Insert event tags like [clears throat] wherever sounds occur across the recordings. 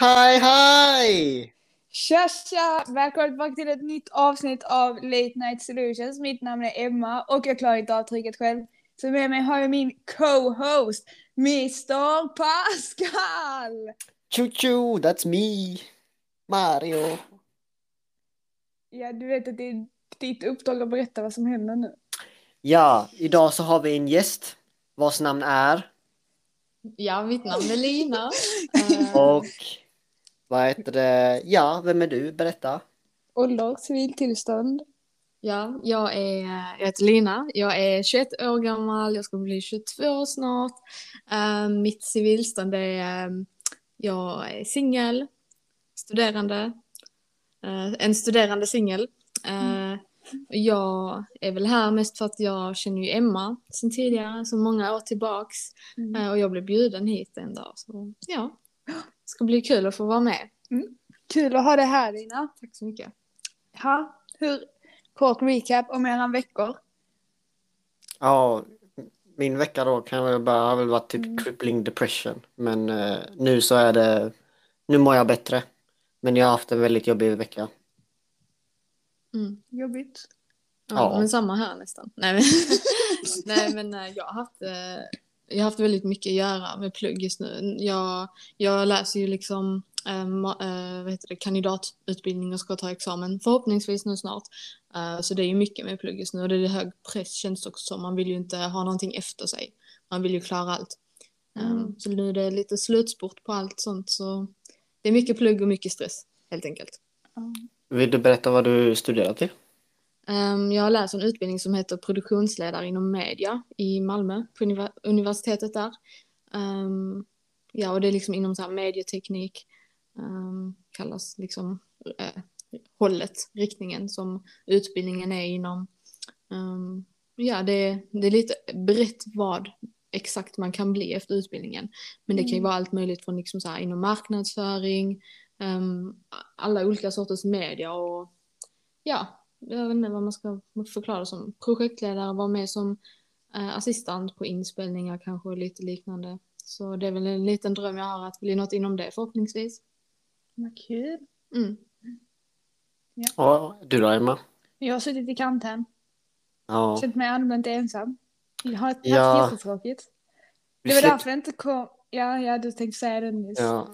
Hej, hej! Tja, tja! Välkommen tillbaka till ett nytt avsnitt av Late Night Solutions. Mitt namn är Emma och jag klarar inte av trycket själv. Så med mig har jag min co-host, Mr Pascal! Choo choo, that's me! Mario. Ja, du vet att det är ditt uppdrag att berätta vad som händer nu. Ja, idag så har vi en gäst vars namn är Ja, mitt namn är Lina. Och vad heter det? Ja, vem är du? Berätta. Ålder, civiltillstånd. ja, jag, är, jag heter Lina. Jag är 21 år gammal. Jag ska bli 22 snart. Eh, mitt civilstånd är eh, jag är singel, studerande. Eh, en studerande singel. Eh, Jag är väl här mest för att jag känner ju Emma sedan tidigare, så många år tillbaks. Mm. Eh, och jag blev bjuden hit en dag. Så ja, ska bli kul att få vara med. Kul att ha dig här Lina. Tack så mycket. Ha, hur, kort recap om era veckor. Ja, min vecka då kan jag väl bara, har väl varit typ Mm. crippling depression. Men eh, nu så är det, nu mår jag bättre. Men jag har haft en väldigt jobbig vecka. Mm. Jobbigt. Ja, Ja. men samma här nästan. Nej men, [laughs] Nej, men eh, jag har haft eh, jag har haft väldigt mycket att göra med plugg just nu. Jag, jag läser ju liksom eh, eh, vad heter det, kandidatutbildning och ska ta examen förhoppningsvis nu snart. Eh, så det är ju mycket med plugg just nu och det är hög press känns också som. Man vill ju inte ha någonting efter sig. Man vill ju klara allt. Eh, Mm. Så nu är det lite slutspurt på allt sånt så det är mycket plugg och mycket stress helt enkelt. Vill du berätta vad du studerar till? Ehm, jag har läst en utbildning som heter produktionsledare inom media i Malmö på univer- universitetet där. Ehm, ja, och det är liksom inom så här medieteknik, um, kallas liksom eh, hållet, riktningen som utbildningen är inom. Ehm, ja, det, det är lite brett vad exakt man kan bli efter utbildningen. Men det kan ju Mm. vara allt möjligt från liksom så här inom marknadsföring, ehm, alla olika sorters media och ja, jag vet inte vad man ska förklara som projektledare, vara med som eh, assistent på inspelningar kanske och lite liknande. Så det är väl en liten dröm jag har att bli något inom det förhoppningsvis. Vad kul. Mm. Ja, du då Emma? Jag har suttit i kanten. Ja, Känt mig allmänt ensam. Jag har haft Ja. jättetråkigt. Det var därför jag inte kom. Ja, ja, du tänkte säga det nyss. Ja.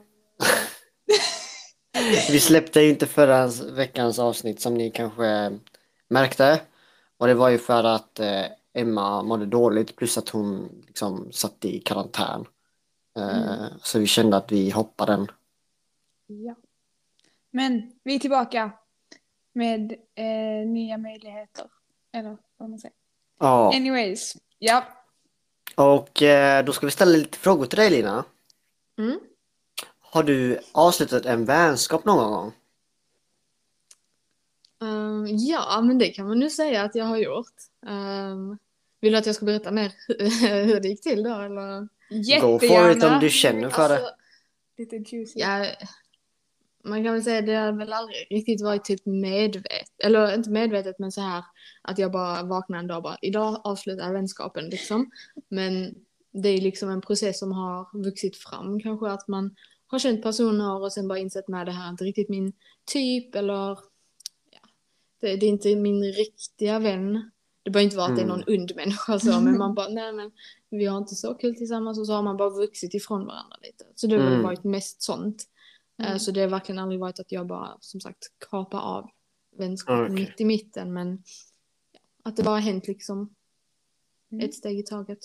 Vi släppte ju inte förra veckans avsnitt som ni kanske märkte. Och det var ju för att eh, Emma mådde dåligt plus att hon liksom satt i karantän. Eh, Så vi kände att vi hoppar den. Ja. Men vi är tillbaka med eh, nya möjligheter. Eller vad man säger. Ja, Anyways. Ja. och eh, då ska vi ställa lite frågor till dig Lina. Mm. Har du avslutat en vänskap någon gång? Ehm, ja, men det kan man nu säga att jag har gjort. Ehm, vill du att jag ska berätta mer [laughs] hur det gick till då eller? Go for it om du känner för det. Alltså, Lite juicy. Ja, man kan väl säga det har väl aldrig riktigt varit typ medvetet, eller inte medvetet men så här att jag bara vaknar en dag och bara idag avslutar jag vänskapen liksom. Men det är liksom en process som har vuxit fram kanske att man har känt personer och sen bara insett nej det här är inte riktigt min typ eller ja, det, det är inte min riktiga vän. Det behöver inte vara att det är någon ond människa så men man [laughs] bara nej men vi har inte så kul tillsammans och så har man bara vuxit ifrån varandra lite. Så det har Mm. varit mest sånt. Eh, Mm. Så det har verkligen aldrig varit att jag bara som sagt kapar av vänskapen Okej. mitt i mitten men att det bara hänt liksom Mm. ett steg i taget.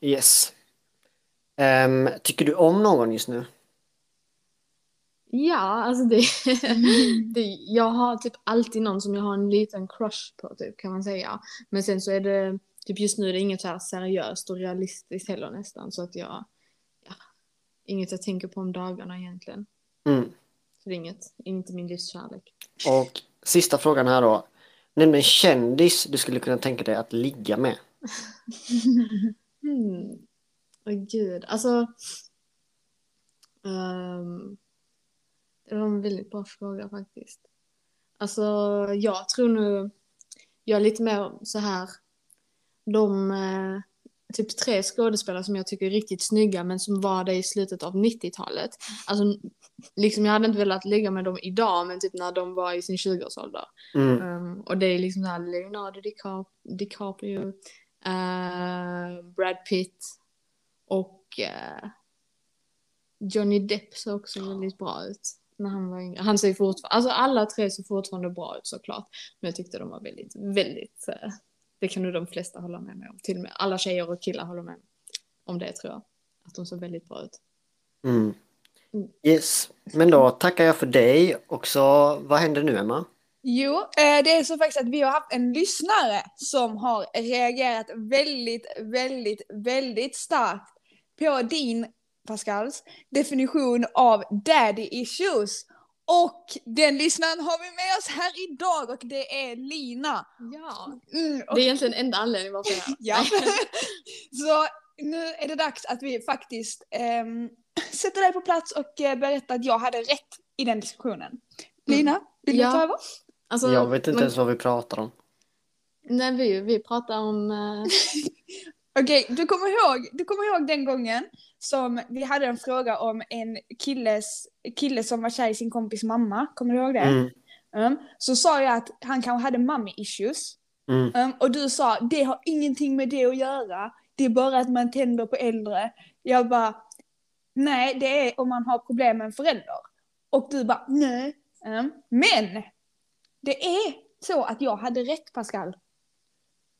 Yes. Ehm, tycker du om någon just nu? Ja, alltså det, [laughs] det, jag har typ alltid någon som jag har en liten crush på typ kan man säga. Men sen så är det, typ just nu är det inget så här seriöst och realistiskt heller nästan så att jag, ja, inget jag tänker på om dagarna egentligen. Mm. Så det är inget, inte min livskärlek. Och sista frågan här då. Nämn en kändis du skulle kunna tänka dig att ligga med. Hmm. [laughs] Åh gud, alltså. ehm, det var en väldigt bra fråga faktiskt. Alltså jag tror nu, jag är lite mer så här, de, eh, typ tre skådespelare som jag tycker är riktigt snygga men som var det i slutet av 90-talet. Alltså liksom jag hade inte velat ligga med dem idag men typ när de var i sin 20-årsålder. Mm. Um, och det är liksom så här Leonardo DiCap- DiCaprio, uh, Brad Pitt och uh, Johnny Depp såg också väldigt bra ut när han var yngre. Han ser fortfarande, alltså alla tre ser fortfarande bra ut såklart. Men jag tyckte de var väldigt, väldigt, uh, det kan nog de flesta hålla med mig om. Till och med alla tjejer och killar håller med om det tror jag. Att de såg väldigt bra ut. Mm. Mm. Yes, men då tackar jag för dig och så vad händer nu Emma? Jo, eh, det är så faktiskt att vi har haft en lyssnare som har reagerat väldigt, väldigt, väldigt starkt på din, Pascals, definition av daddy issues. Och den lyssnaren har vi med oss här idag och det är Lina. Ja. Mm, och, Det är egentligen enda anledningen varför jag är [laughs] ja. [laughs] så nu är det dags att vi faktiskt ehm, sätter dig på plats och eh, berättar att jag hade rätt i den diskussionen. Lina, vill Ja. du ta över? Alltså, Jag vet inte man- ens vad vi pratar om. Nej, vi, vi pratar om... eh, [laughs] Okej, du, kommer ihåg, du kommer ihåg den gången som vi hade en fråga om en killes, kille som var kär i sin kompis mamma. Kommer du ihåg det? Mm. Mm. Så sa jag att han kanske hade mommy issues. Mm. Mm, och du sa, det har ingenting med det att göra. Det är bara att man tänder på äldre. Jag bara, nej det är om man har problem med en förälder. Och du bara, nej. Mm. Men, det är så att jag hade rätt Pascal.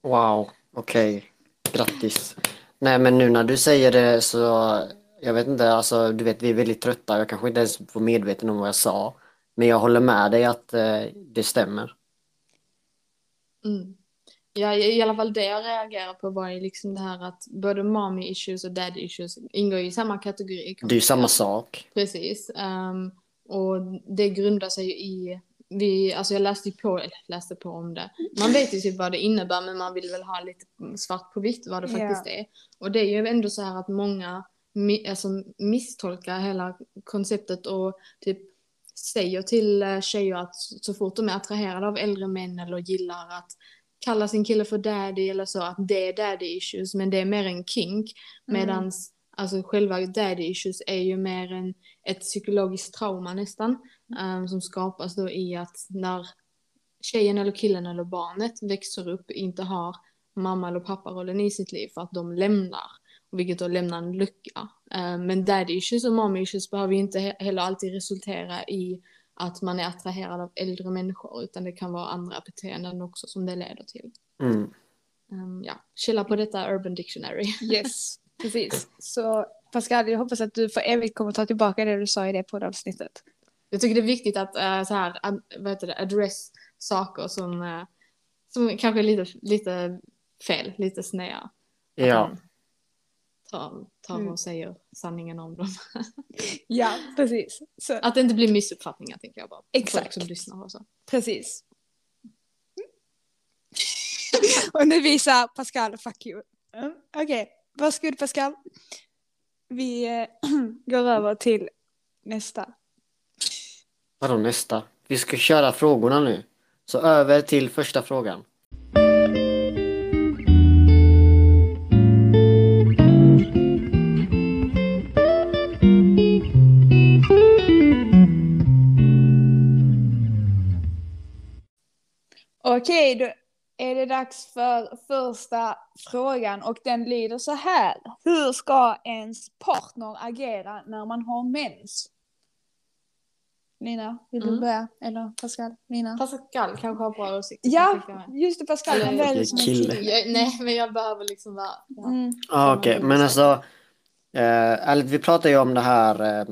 Wow, okej. Grattis. Nej men nu när du säger det så, jag vet inte, alltså du vet vi är väldigt trötta, jag kanske inte ens var medveten om vad jag sa. Men jag håller med dig att eh, det stämmer. Mm. Ja, i alla fall det jag reagerar på var ju liksom det här att både mommy issues och daddy issues ingår i samma kategori. Det är ju samma sak. Precis. Ehm, och det grundar sig ju i, vi, alltså jag läste på, eller läste på om det. Man vet ju typ vad det innebär men man vill väl ha lite svart på vitt vad det faktiskt är. Och det är ju ändå så här att många alltså, misstolkar hela konceptet och typ säger till eh, tjejer att så fort de är attraherade av äldre män eller gillar att kalla sin kille för daddy eller så, att det är daddy issues men det är mer en kink. Mm. Alltså själva daddy issues är ju mer en, ett psykologiskt trauma nästan. eh, som skapas då i att när tjejen eller killen eller barnet växer upp inte har mamma eller papparollen i sitt liv för att de lämnar. Vilket då lämnar en lucka. Eh, men daddy issues och mommy issues behöver ju inte he- heller alltid resultera i att man är attraherad av äldre människor utan det kan vara andra beteenden också som det leder till. Mm. Um, ja, chilla på detta Urban Dictionary. Yes, precis. Så Pascal, jag hoppas att du för evigt kommer ta tillbaka det du sa i det poddavsnittet. Jag tycker det är viktigt att uh, så här, ad, vad heter det, address saker som, uh, som kanske är lite, lite fel, lite sneda. Att Ja, man tar, tar Mm. och säger sanningen om dem. [laughs] Ja, precis. Så, Att det inte blir missuppfattningar tänker jag bara. Exakt. Folk som lyssnar och så. precis. [laughs] och nu visar Pascal fuck you. Mm, Okej, varsågod Pascal. Vi eh, [clears throat] går över till nästa. vadå nästa? Vi ska köra frågorna nu. Så över till första frågan. Okej, då är det dags för första frågan och den lyder så här. Hur ska ens partner agera när man har mens? Lina, vill du Mm. börja? Eller Pascal? Lina? Pascal kanske har bra åsikter. Ja, just det Pascal. Han Eller- väljer som Kille. Jag, nej, men jag behöver liksom vara... Ja. Mm. Ja, okej, men alltså, eh, ärligt, vi pratade ju om det här eh,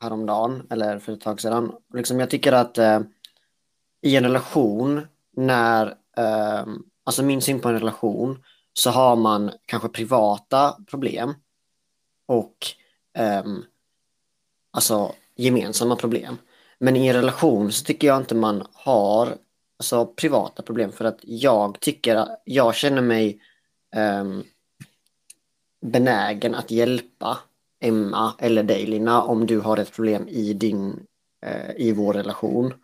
häromdagen, eller för ett tag sedan. Liksom, jag tycker att eh, i en relation, när, Ehm, alltså min syn på en relation, så har man kanske privata problem och ehm, alltså gemensamma problem. Men i en relation så tycker jag inte man har alltså, privata problem för att jag tycker, jag känner mig ehm, benägen att hjälpa Emma eller dig Lina om du har ett problem i din eh, i vår relation.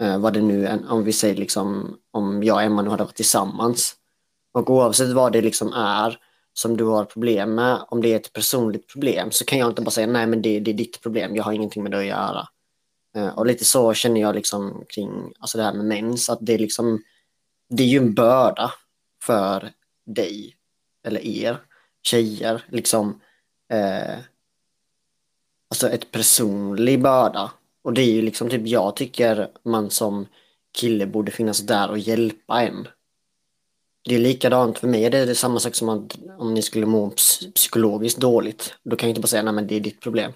Eh, vad det nu än, om vi säger liksom om jag och Emma nu hade varit tillsammans. Och oavsett vad det liksom är som du har problem med, om det är ett personligt problem så kan jag inte bara säga nej men det, det är ditt problem, jag har ingenting med det att göra. Eh, och lite så känner jag liksom kring alltså det här med mens, att det är liksom det är ju en börda för dig eller er tjejer liksom eh, alltså ett personlig börda. Och det är ju liksom typ jag tycker man som kille borde finnas där och hjälpa en. Det är likadant för mig, det är det samma sak som att om ni skulle må ps- psykologiskt dåligt. Då kan jag inte bara säga nej men det är ditt problem.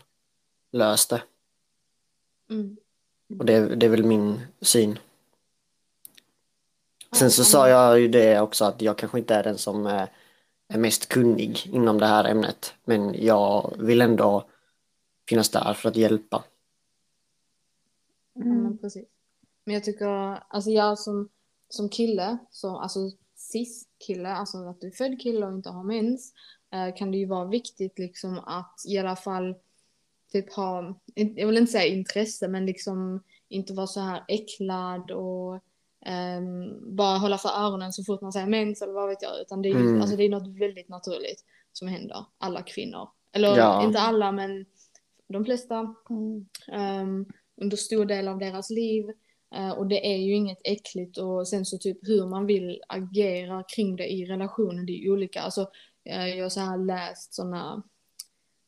Lös det. Mm. Och det, det är väl min syn. Sen så sa jag ju det också att jag kanske inte är den som är, är mest kunnig inom det här ämnet. Men jag vill ändå finnas där för att hjälpa. Mm. men precis. Men jag tycker, alltså jag som, som kille, så, alltså cis-kille, alltså att du är född kille och inte har mens, eh, kan det ju vara viktigt liksom att i alla fall typ ha, jag vill inte säga intresse, men liksom inte vara så här äcklad och ehm, bara hålla för öronen så fort man säger mens eller vad vet jag, utan det är, Mm. alltså, det är något väldigt naturligt som händer alla kvinnor. Eller Ja. inte alla, men de flesta Mm. ehm, under stor del av deras liv. Eh, och det är ju inget äckligt och sen så typ hur man vill agera kring det i relationen, det är ju olika. Alltså eh, jag har så här läst sådana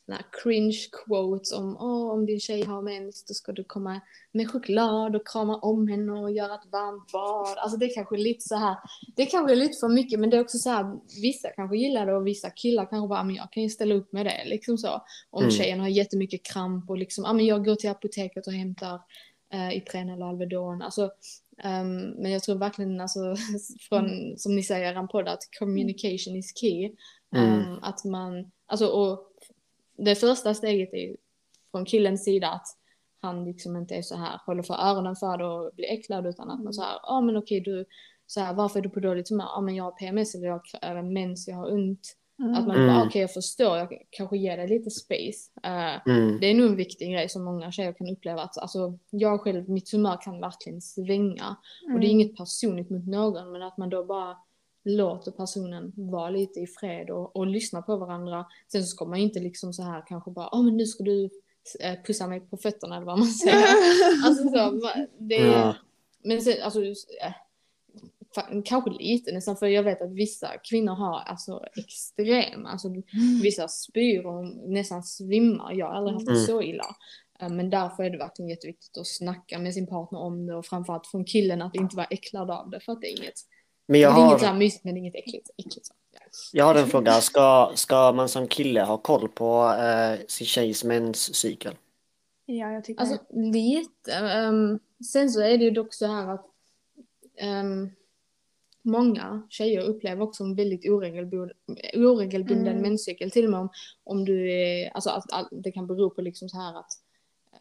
såna cringe quotes om Åh, om din tjej har mens då ska du komma med choklad och krama om henne och göra ett varmt bad. Alltså det är kanske lite så här, det är kanske lite för mycket men det är också så här, vissa kanske gillar det och vissa killar kanske bara, men jag kan ju ställa upp med det liksom så. Om Mm. tjejen har jättemycket kramp och liksom, ja men jag går till apoteket och hämtar uh, Ipren eller Alvedon. Alltså, ehm, men jag tror verkligen, alltså, [laughs] från, som ni säger i podd, att communication is key. Mm. Ehm, att man, alltså och det första steget är ju från killens sida att han liksom inte är så här, håller för öronen för det och blir äcklad utan att man så här, ja men okej du, så här, varför är du på dåligt humör? Ja men jag har PMS eller jag har mens, jag har ont. Att man Mm. bara, okej jag förstår, jag kanske ger dig lite space. Eh, Mm. det är nog en viktig grej som många tjejer kan uppleva. Att, alltså, jag själv, mitt humör kan verkligen svänga. Och Mm. det är inget personligt mot någon, men att man då bara låter personen vara lite i fred och, och lyssna på varandra. Sen så ska man ju inte liksom så här kanske bara, åh men nu ska du eh, pussa mig på fötterna eller vad man säger. [laughs] alltså så, det är, Ja. men sen, alltså, eh, kanske lite nästan, för jag vet att vissa kvinnor har alltså extrema, alltså vissa spyr och nästan svimmar. Jag har aldrig haft det Mm. så illa. Eh, Men därför är det verkligen jätteviktigt att snacka med sin partner om det och framförallt från killen att inte vara äcklad av det för att det är inget, Men jag det är inget så har, här mysigt men inget äckligt. äckligt jag har en fråga. Ska, ska man som kille ha koll på eh, sin tjejs menscykel? Ja, jag tycker Alltså lite. ehm, sen så är det ju dock så här att ehm, många tjejer upplever också en väldigt oregelbunden, oregelbunden Mm. menscykel. Till och med om, om du är, alltså att, att det kan bero på liksom så här att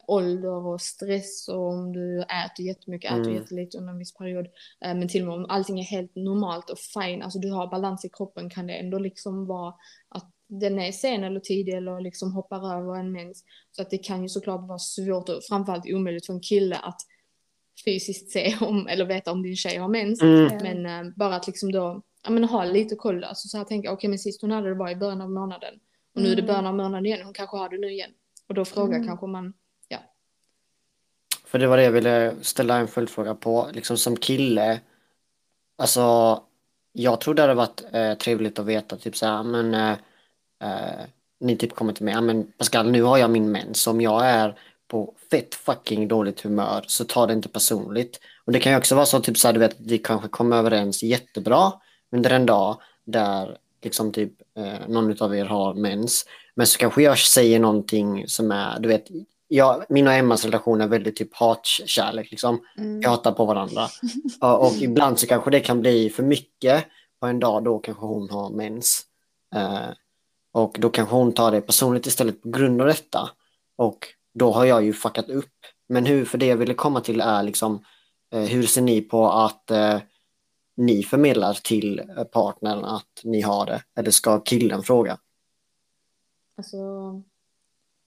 ålder och stress och om du äter jättemycket, äter Mm. jättelite under en viss period. Eh, Men till och med om allting är helt normalt och fine, alltså du har balans i kroppen kan det ändå liksom vara att den är sen eller tidig eller liksom hoppar över en mens. Så att det kan ju såklart vara svårt och framförallt omöjligt för en kille att fysiskt se om eller veta om din tjej har mens. Mm. Men eh, bara att liksom då, ja men ha lite koll. Alltså så här tänka, okej men sist hon hade det var i början av månaden. Och nu är det Mm. början av månaden igen, hon kanske har det nu igen. Och då frågar Mm. kanske man. För det var det jag ville ställa en följdfråga på. Liksom som kille, alltså jag tror det hade varit eh, trevligt att veta typ så här, men eh, eh, ni typ kommer till mig, ja men Pascal nu har jag min mens, om jag är på fett fucking dåligt humör så ta det inte personligt. Och det kan ju också vara så typ så här, du vet, att vi kanske kommer överens jättebra under en dag där liksom typ eh, någon av er har mens. Men så kanske jag säger någonting som är, du vet, jag, min och Emmas relation är väldigt typ hatkärlek liksom. Mm. Vi hatar på varandra. [laughs] Ja, och ibland så kanske det kan bli för mycket på en dag då kanske hon har mens. Eh, och då kanske hon tar det personligt istället på grund av detta. Och då har jag ju fuckat upp. Men hur, för det jag ville komma till är liksom eh, hur ser ni på att eh, ni förmedlar till eh, partnern att ni har det? Eller ska killen fråga? Alltså,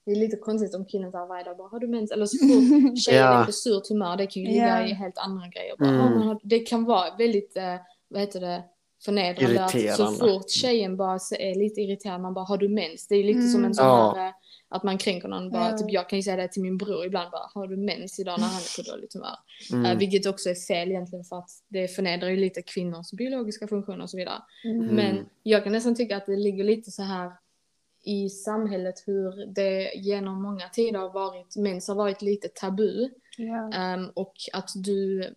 det är lite konstigt om killen tar varje dag bara, har du mens? Eller så fort [laughs] tjejen Ja. är på surt humör, det kan ju ligga Ja. i helt andra grejer. Bara, Mm. "Ah, men har-" det kan vara väldigt, eh, vad heter det, förnedrande att så fort tjejen bara så är lite irriterad, man bara har du mens? Det är lite som en sån Ja. här, eh, att man kränker någon bara, Ja. typ jag kan ju säga det till min bror ibland bara, har du mens idag när han är på dåligt humör? Mm. Eh, vilket också är fel egentligen för att det förnedrar ju lite kvinnors biologiska funktioner och så vidare. Mm. Men jag kan nästan tycka att det ligger lite så här i samhället hur det genom många tider har varit, mens har varit lite tabu. Ja. Ehm, och att du,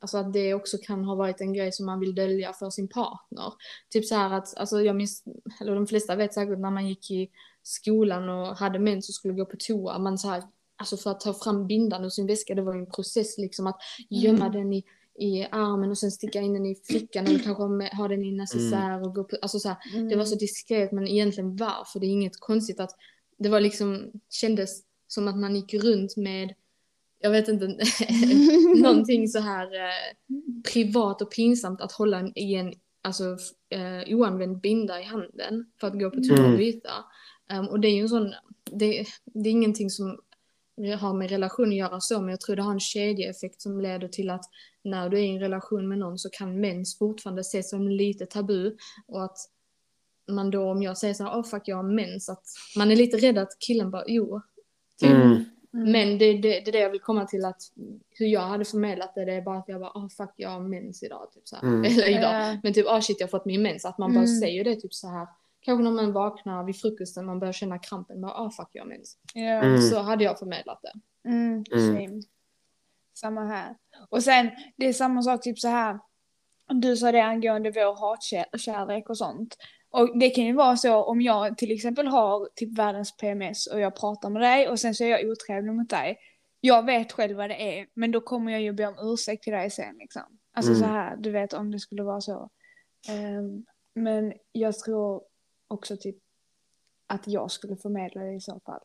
alltså att det också kan ha varit en grej som man vill dölja för sin partner. Typ så här att, alltså jag minns, eller de flesta vet säkert när man gick i skolan och hade mens och skulle gå på toa, man så här, alltså för att ta fram bindan ur sin väska, det var ju en process liksom att gömma den i i armen och sen sticka in den i fickan eller kanske ha den i necessär och gå på, alltså så här, Mm. det var så diskret men egentligen varför, det är inget konstigt att det var liksom, kändes som att man gick runt med, jag vet inte, [laughs] någonting så här eh, privat och pinsamt att hålla en, i en alltså, eh, oanvänd binda i handen för att gå på toa Mm. och byta. Ehm, och det är ju en sån, det, det är ingenting som har med relation att göra så, men jag tror det har en kedjeeffekt som leder till att när du är i en relation med någon så kan mens fortfarande ses som lite tabu och att man då, om jag säger så här, oh fuck jag har mens, att man är lite rädd att killen bara, jo. Typ. Mm. Men det, det, det är det jag vill komma till att hur jag hade förmedlat det, det är bara att jag bara, oh fuck jag har mens idag, typ så här. Mm. [laughs] Eller idag. Men typ, oh shit jag har fått min mens, att man bara Mm. säger det typ så här. Kanske när man vaknar vid frukosten, man börjar känna krampen, bara, oh fuck jag mens. Ja. Mm. Så hade jag förmedlat det. Mm, Mm. same. Samma här. Och sen, det är samma sak typ så här. Du sa det angående vår hatkärlek och sånt. Och det kan ju vara så om jag till exempel har typ världens PMS och jag pratar med dig och sen så är jag otrevlig mot dig. Jag vet själv vad det är, men då kommer jag ju be om ursäkt till dig sen liksom. Alltså Mm. så här, du vet om det skulle vara så. Ehm, men jag tror också typ att jag skulle förmedla det i så fall.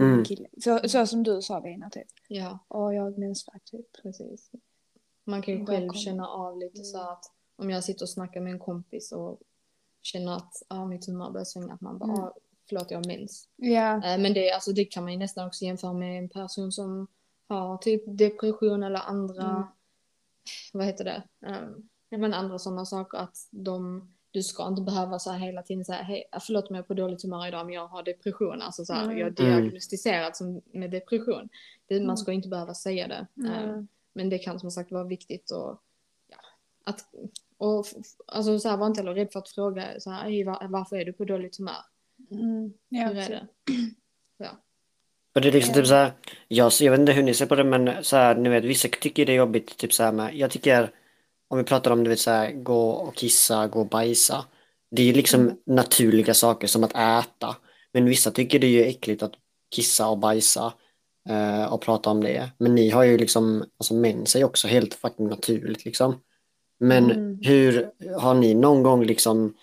Mm. Kille. Så, så som du sa Lina typ. Ja, Och jag har mensvärk typ. precis. Man kan ju själv kommer- känna av lite så att om jag sitter och snackar med en kompis och känner att ah, mitt humör börjar svänga, att man bara, Mm. ah, förlåt jag har mens. Ja. Eh, Men det, alltså, det kan man ju nästan också jämföra med en person som har typ depression eller andra, Mm. vad heter det, um, men andra sådana saker att de, du ska inte behöva så här hela tiden säga hej, förlåt om jag är på dåligt humör idag men jag har depression, alltså så här, Mm. jag är diagnostiserad som, med depression. Det, Mm. Man ska inte behöva säga det. Mm. Men det kan som sagt vara viktigt och ja, att och, alltså så här, var inte heller rädd för att fråga så här, "Hej, var, varför är du på dåligt humör? Mm. Ja, Hur är det? Ja. Och det är liksom typ så här, jag, jag vet inte hur ni ser på det men så här, ni vet vissa tycker det är jobbigt typ så här med, jag tycker om vi pratar om du vet så här, gå och kissa, gå och bajsa. Det är liksom Mm. naturliga saker som att äta. Men vissa tycker det är äckligt att kissa och bajsa eh, och prata om det. Men ni har ju liksom, alltså mens är också helt fucking naturligt liksom. Men Mm. hur har ni någon gång liksom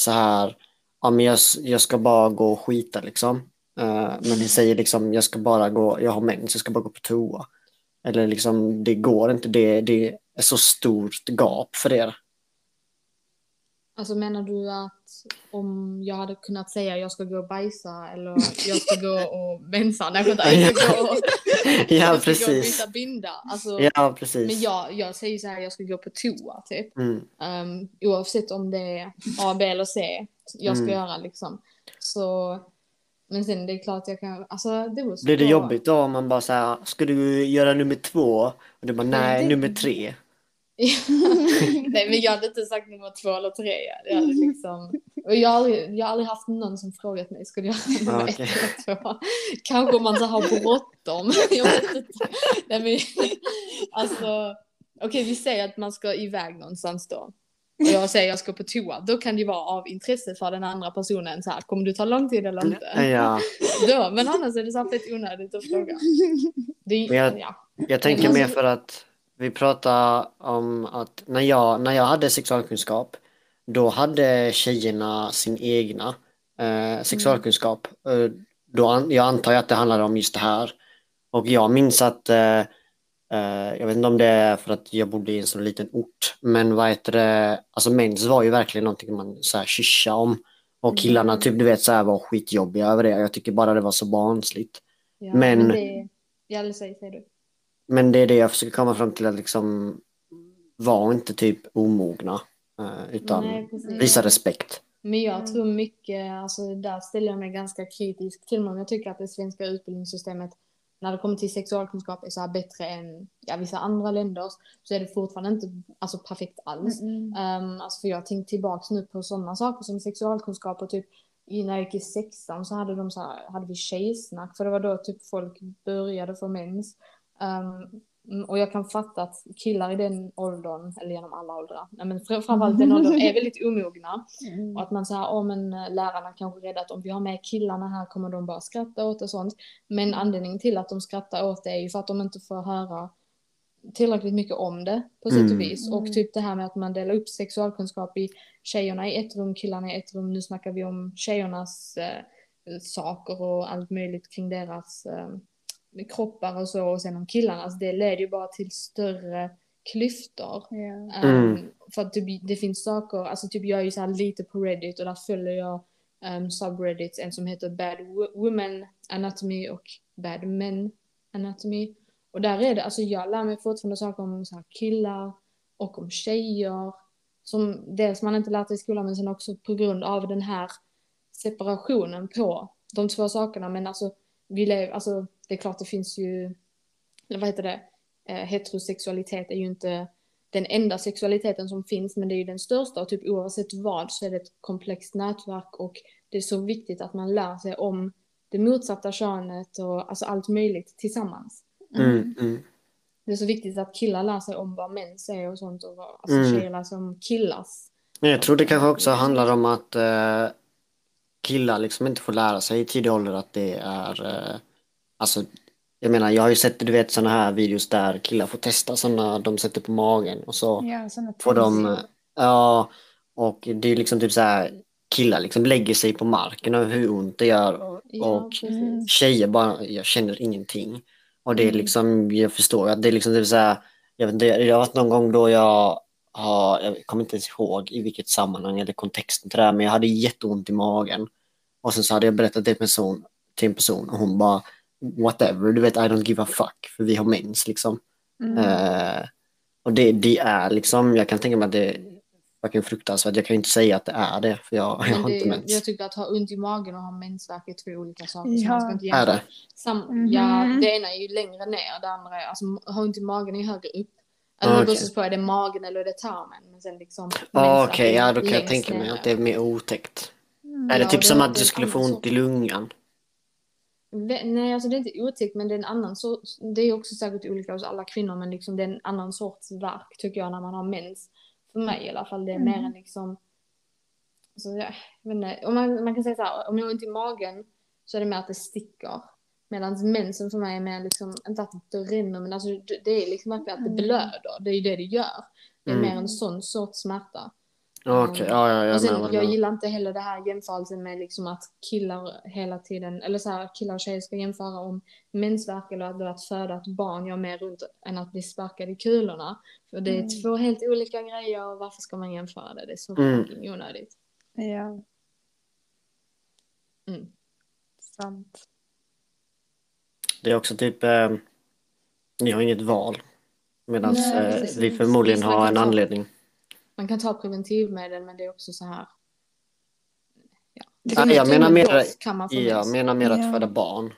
så här, ja men jag, jag ska bara gå och skita liksom. Eh, men ni säger liksom, jag ska bara gå, jag har mens, jag ska bara gå på toa. Eller liksom, det går inte, det, det är så stort gap för er. Alltså menar du att om jag hade kunnat säga jag ska gå och bajsa eller [laughs] jag ska gå och mensa, nej vänta, jag ska gå och, [laughs] Ja, jag ska gå och precis. byta binda. Alltså, Ja, precis. Men jag, jag säger så här, jag ska gå på toa typ. Mm. Um, oavsett om det är A, B eller C jag ska Mm. göra liksom. Så, men sen det är klart jag kan, alltså det så Blir det jobbigt då om man bara säger, ska du göra nummer två? Och du bara, nej, det- nummer tre. [laughs] Nej men jag hade inte sagt nummer två eller tre. Jag hade liksom, och jag, har aldrig, jag har aldrig haft någon som frågat mig, ska du göra nummer Ah, ett eller två? Kanske om man så har bråttom. [laughs] Jag vet inte. Nej, men, alltså, okej vi säger att man ska iväg någonstans då. Och jag säger jag ska på toa. Då kan det vara av intresse för den andra personen. Så här, kommer du ta lång tid eller inte? Ja, Då, men annars är det så här fett onödigt att fråga. Det jag- ja. jag tänker mer för att vi pratar om att när jag, när jag hade sexualkunskap, då hade tjejerna sin egna eh, sexualkunskap. Eh, då an, jag antar att det handlar om just det här. Och jag minns att, eh, eh, jag vet inte om det är för att jag bodde i en så liten ort, men vad heter det, alltså mens var ju verkligen någonting man så här om. Och killarna Mm. typ du vet så här var skitjobbiga över det. Jag tycker bara det var så barnsligt. ja Men- det, ja, eller säg, säg du. Men det är det jag försöker komma fram till att liksom var inte typ omogna. eh, utan Nej, visa respekt. Men jag tror mycket, alltså där ställer jag mig ganska kritisk till men jag tycker att det svenska utbildningssystemet när det kommer till sexualkunskap är så här bättre än ja, vissa andra länders så är det fortfarande inte alltså, perfekt alls. Mm. Um, alltså för jag tänkte tillbaks nu på sådana saker som sexualkunskap och typ i- när jag gick i sexan så hade, de så här, hade vi tjejsnack för det var då typ folk började få mens. Um, mm, och jag kan fatta att killar i den åldern, eller genom alla åldrar, nej, men fr- framförallt den åldern är väldigt omogna. Mm. Och att man säger, åh men eh, lärarna kanske är rädda att om vi har med killarna här kommer de bara skratta åt och sånt. Men anledningen till att de skrattar åt det är ju för att de inte får höra tillräckligt mycket om det på sätt Mm. och vis. Och typ det här med att man delar upp sexualkunskap i tjejerna i ett rum, killarna i ett rum. Nu snackar vi om tjejernas eh, saker och allt möjligt kring deras eh, kroppar och så. Och sen om killarnas, det leder ju bara till större klyftor. Mm. Um, för att typ, det finns saker, alltså typ jag är ju så här lite på Reddit och där följer jag um, subreddits, en som heter Bad Wo- Women Anatomy och Bad Men Anatomy. Och där är det, alltså jag lär mig fortfarande saker om så här killar och om tjejer. Som dels man inte lärt sig i skolan men sen också på grund av den här separationen på de två sakerna. Men alltså, vi lever, alltså det är klart det finns ju, eller vad heter det, eh, heterosexualitet är ju inte den enda sexualiteten som finns men det är ju den största och typ oavsett vad så är det ett komplext nätverk och det är så viktigt att man lär sig om det motsatta könet och alltså allt möjligt tillsammans. Mm, mm. Det är så viktigt att killar lär sig om vad män säger och sånt och vad, alltså Mm. tjejer lär sig om killars. Men jag tror det kanske också handlar om att eh, killar liksom inte får lära sig i tidig ålder att det är eh, alltså jag menar jag har ju sett du vet sådana här videos där killar får testa sådana de sätter på magen och så Ja, får de ja och det är liksom typ så här killar liksom lägger sig på marken och hur ont det gör och, Ja, precis. tjejer bara jag känner ingenting och det är Mm. liksom jag förstår att det är liksom typ så här jag vet inte det har varit någon gång då jag har jag kommer inte ens ihåg i vilket sammanhang eller kontexten till det här men jag hade jätteont i magen och sen så hade jag berättat det till en person, till en person och hon bara whatever du vet I don't give a fuck för vi har mens liksom Mm. Eh, och det, det är liksom, jag kan tänka mig att det är fucking fruktansvärt. Jag kan ju inte säga att det är det, för jag, jag Men har det, inte mens. jag tycker att ha ont i magen och ha mensvärk är två olika saker. Ja. man ska inte Är det? Sam, Mhm. Ja, det ena är ju längre ner, det andra är, alltså ha ont i magen är högre upp. Ah, Alltså beror på, är det magen eller är det tarmen? Men sen liksom Ja, mensvärk Okej, är ja då kan jag tänka mig att det är mer otäckt. Mm. är det Ja, typ det- som att du skulle få ont i lungan? Nej, alltså det är inte otäckt men det är en annan sort, det är också säkert olika hos alla kvinnor men liksom det är en annan sorts värk tycker jag när man har mens. För mig i alla fall, det är mer Mm. än liksom, alltså, jag, vet inte, om man, man kan säga så här, om jag har ont i magen så är det mer att det sticker. Medan mensen för mig är mer liksom, inte att det rinner men alltså det är liksom verkligen att det Mm. blöder, det är ju det det gör. Det är Mm. mer en sån sorts smärta. Okej, ja, ja, jag och sen, jag gillar inte heller det här jämförelsen med liksom att killar hela tiden, eller så här, killar och tjejer ska jämföra om mensvärk eller att, att föda ett barn gör mer runt än att bli sparkad i kulorna. För det är Mm. två helt olika grejer och varför ska man jämföra det? Det är så Mm. fucking onödigt. Ja, Mm. sant. Det är också typ, eh, ni har inget val. Medan Nej, eh, vi förmodligen har en anledning. Man kan ta preventivmedel men det är också så här. Ja. Med- jag menar mer- kan man Jag menar mer att Ja. föda barn.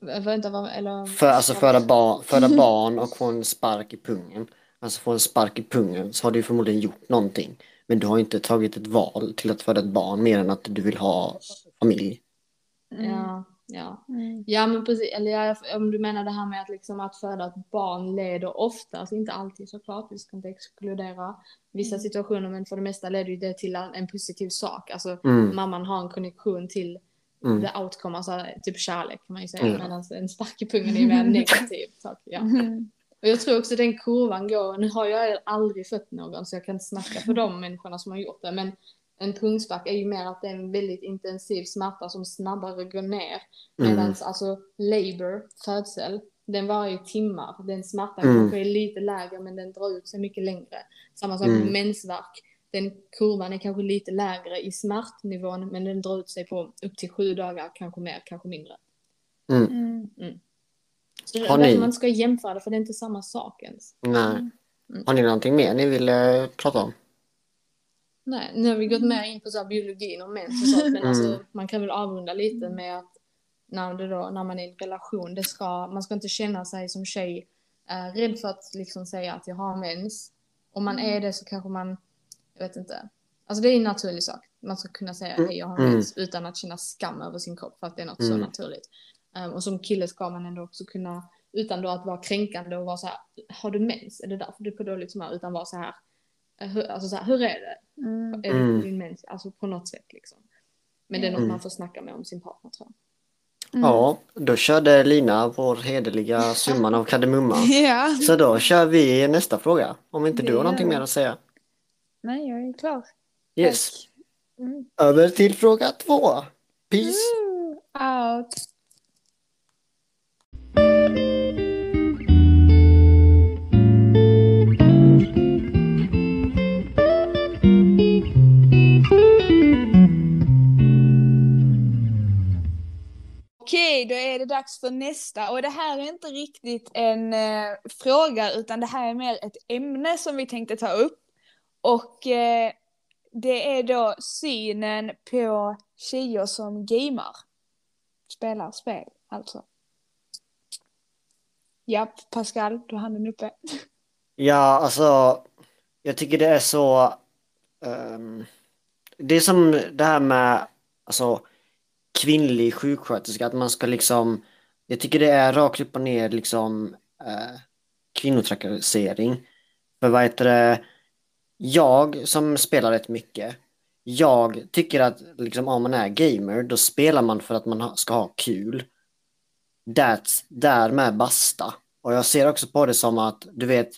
Vänta, vad, eller? För, alltså föda, barn, föda barn och få en spark i pungen. Alltså få en spark i pungen så har du förmodligen gjort någonting. Men du har inte tagit ett val till att föda ett barn mer än att du vill ha familj. Mm. Ja, ja. Mm. Ja men precis, eller om du menar det här med att, liksom att föda ett barn leder oftast, inte alltid såklart, vi ska inte exkludera vissa Mm. situationer men för det mesta leder ju det till en en positiv sak. Alltså Mm, mamman har en konnexion till mm. the outcome, alltså typ kärlek kan man ju säga, Mm. medan en spark i pungen är mer [laughs] negativ sak. Ja. Mm. Och jag tror också den kurvan går, nu har jag aldrig fött någon så jag kan inte snacka för de människorna som har gjort det, men en pungspark är ju mer att det är en väldigt intensiv smärta som snabbare går ner. Medan Mm. alltså labor, födsel, den varar ju timmar. Den smärtan Mm. kanske är lite lägre men den drar ut sig mycket längre. Samma sak med Mm. mensvärk. Den kurvan är kanske lite lägre i smärtnivån men den drar ut sig på upp till sju dagar, kanske mer, kanske mindre. Mm. Så det är ni- man ska jämföra det för det är inte samma sak ens. Nej. Mm. Har ni någonting mer ni vill eh, prata om? Nej, nu har vi gått mer in på så här biologin och mens och sånt, men alltså, Mm. man kan väl avrunda lite med att när, det då, när man är i en relation, det ska, man ska inte känna sig som tjej eh, rädd för att liksom säga att jag har mens. Om man är det så kanske man, jag vet inte, alltså det är en naturlig sak. Man ska kunna säga hej jag har Mm. mens utan att känna skam över sin kropp för att det är något så Mm. naturligt. Um, och som kille ska man ändå också kunna, utan då att vara kränkande och vara så här, har du mens? Är det därför du är på dåligt humör? Utan vara så här, hur, alltså så här, hur är det? Mm. Är det Mm. på din mens? Alltså på något sätt liksom. Men det är något Mm. man får snacka med om sin partner tror jag. Mm. Ja, då körde Lina vår hederliga summan av kardemumma. [laughs] Ja. Så då kör vi nästa fråga. Om inte du har någonting mer att säga. Nej, jag är klar. Yes. Mm. Över till fråga två. Peace. Woo! Out. Okej, då är det dags för nästa. Och det här är inte riktigt en eh, fråga, utan det här är mer ett ämne som vi tänkte ta upp. Och eh, det är då synen på tjejer som gamer. Spelar spel, alltså. Japp, Pascal, du har handen uppe. [laughs] Ja, alltså, jag tycker det är så... Um, det är som det här med alltså, kvinnlig sjuksköterska, att man ska liksom... Jag tycker det är rakt upp och ner liksom eh, kvinnotrakassering. För vad heter det? Jag som spelar rätt mycket, jag tycker att liksom, om man är gamer, då spelar man för att man ska ha kul. That's, därmed basta. Och jag ser också på det som att, du vet,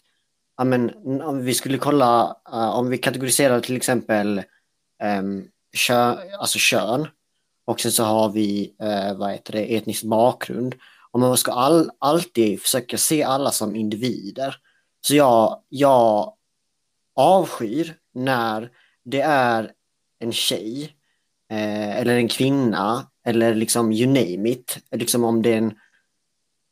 men, om vi skulle kolla, uh, om vi kategoriserar till exempel um, kö, alltså kön och sen så har vi eh, vad heter det, etnisk bakgrund. Och man ska all, alltid försöka se alla som individer. Så jag, jag avskyr när det är en tjej eh, eller en kvinna eller liksom you name it. Liksom om det är en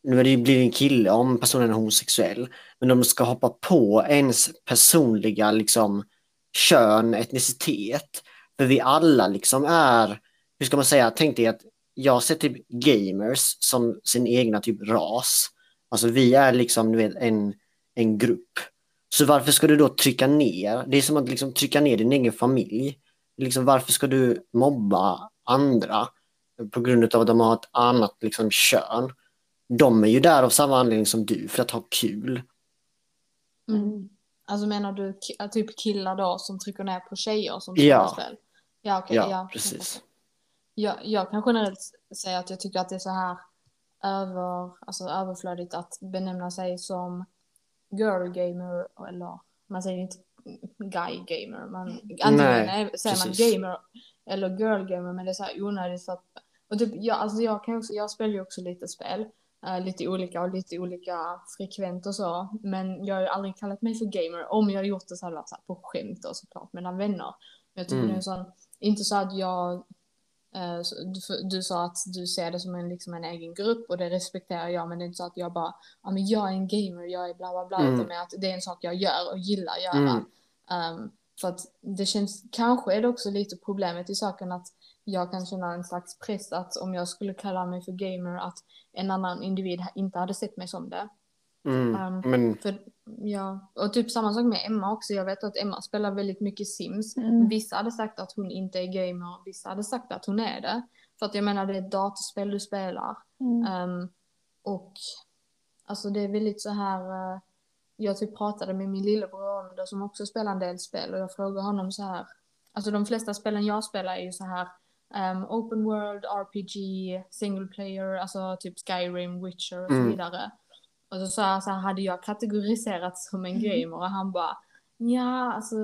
nu är det blir det en kille om personen är homosexuell, men de ska hoppa på ens personliga liksom kön, etnicitet. För vi alla liksom är, hur ska man säga, tänk dig att jag ser typ gamers som sin egna typ ras. Alltså vi är liksom du vet, en, en grupp. Så varför ska du då trycka ner? Det är som att liksom trycka ner din egen familj. Liksom, varför ska du mobba andra på grund av att de har ett annat liksom, kön? De är ju där av samma anledning som du, för att ha kul. Mm. Alltså menar du typ killar då som trycker ner på tjejer som Ja. spel? Ja, okej. Ja, ja, precis. Jag, jag kan generellt säga att jag tycker att det är så här över, alltså överflödigt att benämna sig som girl gamer eller man säger inte guy gamer. Man, antingen Nej, är, säger man precis. gamer eller girl gamer men det är så här onödigt för att och typ, jag, alltså jag, kan också, jag spelar ju också lite spel. eh, lite olika och lite olika frekvent och så. Men jag har ju aldrig kallat mig för gamer. Om jag har gjort det så har det varit så här på skämt och såklart mellan vänner. Men jag tycker Mm. det är en sån, inte så att jag du, för- du sa att du ser det som en, liksom en egen grupp och det respekterar jag men det är inte så att jag bara, ja men jag är en gamer, jag är bla bla bla, Mm. utan med att det är en sak jag gör och gillar att göra. Mm. Ehm, för att det känns, kanske är det också lite problemet i saken att jag kan känna en slags press att om jag skulle kalla mig för gamer att en annan individ inte hade sett mig som det. Mm. Um, Men För, ja, och typ samma sak med Emma också. Jag vet att Emma spelar väldigt mycket Sims. Mm. Vissa hade sagt att hon inte är gamer, vissa hade sagt att hon är det. För att jag menar det är ett datorspel du spelar. Mm. Ehm, och alltså det är väldigt så här. eh, jag typ pratade med min lillebror om det som också spelar en del spel och jag frågade honom så här. Alltså de flesta spelen jag spelar är ju så här. ehm, open world, RPG, single player, alltså typ Skyrim, Witcher och så Mm. vidare. Och så sa jag så här, hade jag kategoriserats som en gamer och han bara Ja, alltså,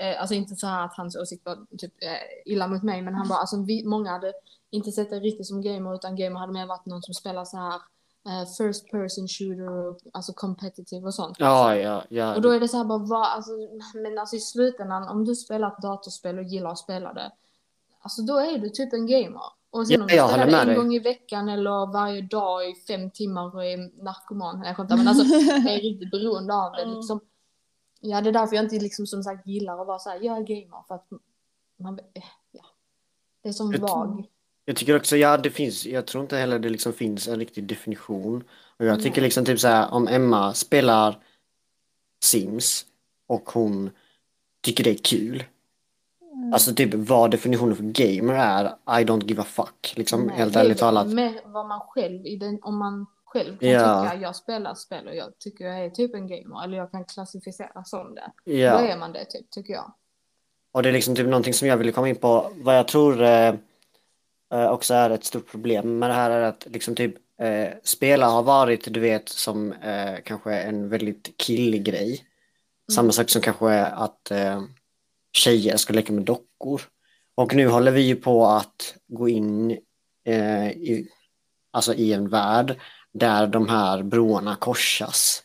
eh, alltså inte så här att hans åsikt var typ eh, illa mot mig men han bara alltså vi, många hade inte sett det riktigt som gamer utan gamer hade mer varit någon som spelar så här eh, first person shooter och alltså competitive och sånt. ja, ja, ja. Och då är det så här bara, vad, alltså, men alltså i slutändan om du spelar ett datorspel och gillar att spela det, alltså då är du typ en gamer. Och sen Ja, om du jag spelar en dig. gång i veckan eller varje dag i fem timmar och är narkoman, nej jag skämtar, men alltså är riktigt beroende av det [laughs] liksom. Ja, det är därför jag inte liksom som sagt gillar att vara så här, jag är gamer för att man, eh, ja. Det är som Jag vag. Jag tycker också, ja det finns, jag tror inte heller det liksom finns en riktig definition. Och jag tycker Nej. liksom typ så här, om Emma spelar Sims och hon tycker det är kul. Mm. Alltså typ vad definitionen för gamer är, I don't give a fuck. Liksom Nej, helt ärligt talat. Med vad man själv, om man själv kan Ja. tycka jag spelar spel och jag tycker jag är typ en gamer eller jag kan klassificeras som det. Då Ja. är man det typ, tycker jag. Och det är liksom typ någonting som jag ville komma in på. Vad jag tror eh, eh, också är ett stort problem med det här är att liksom typ eh, spela har varit, du vet, som eh, kanske en väldigt killig grej. Samma sak som kanske är att eh, tjejer ska leka med dockor. Och nu håller vi ju på att gå in eh, i, alltså i en värld där de här broarna korsas.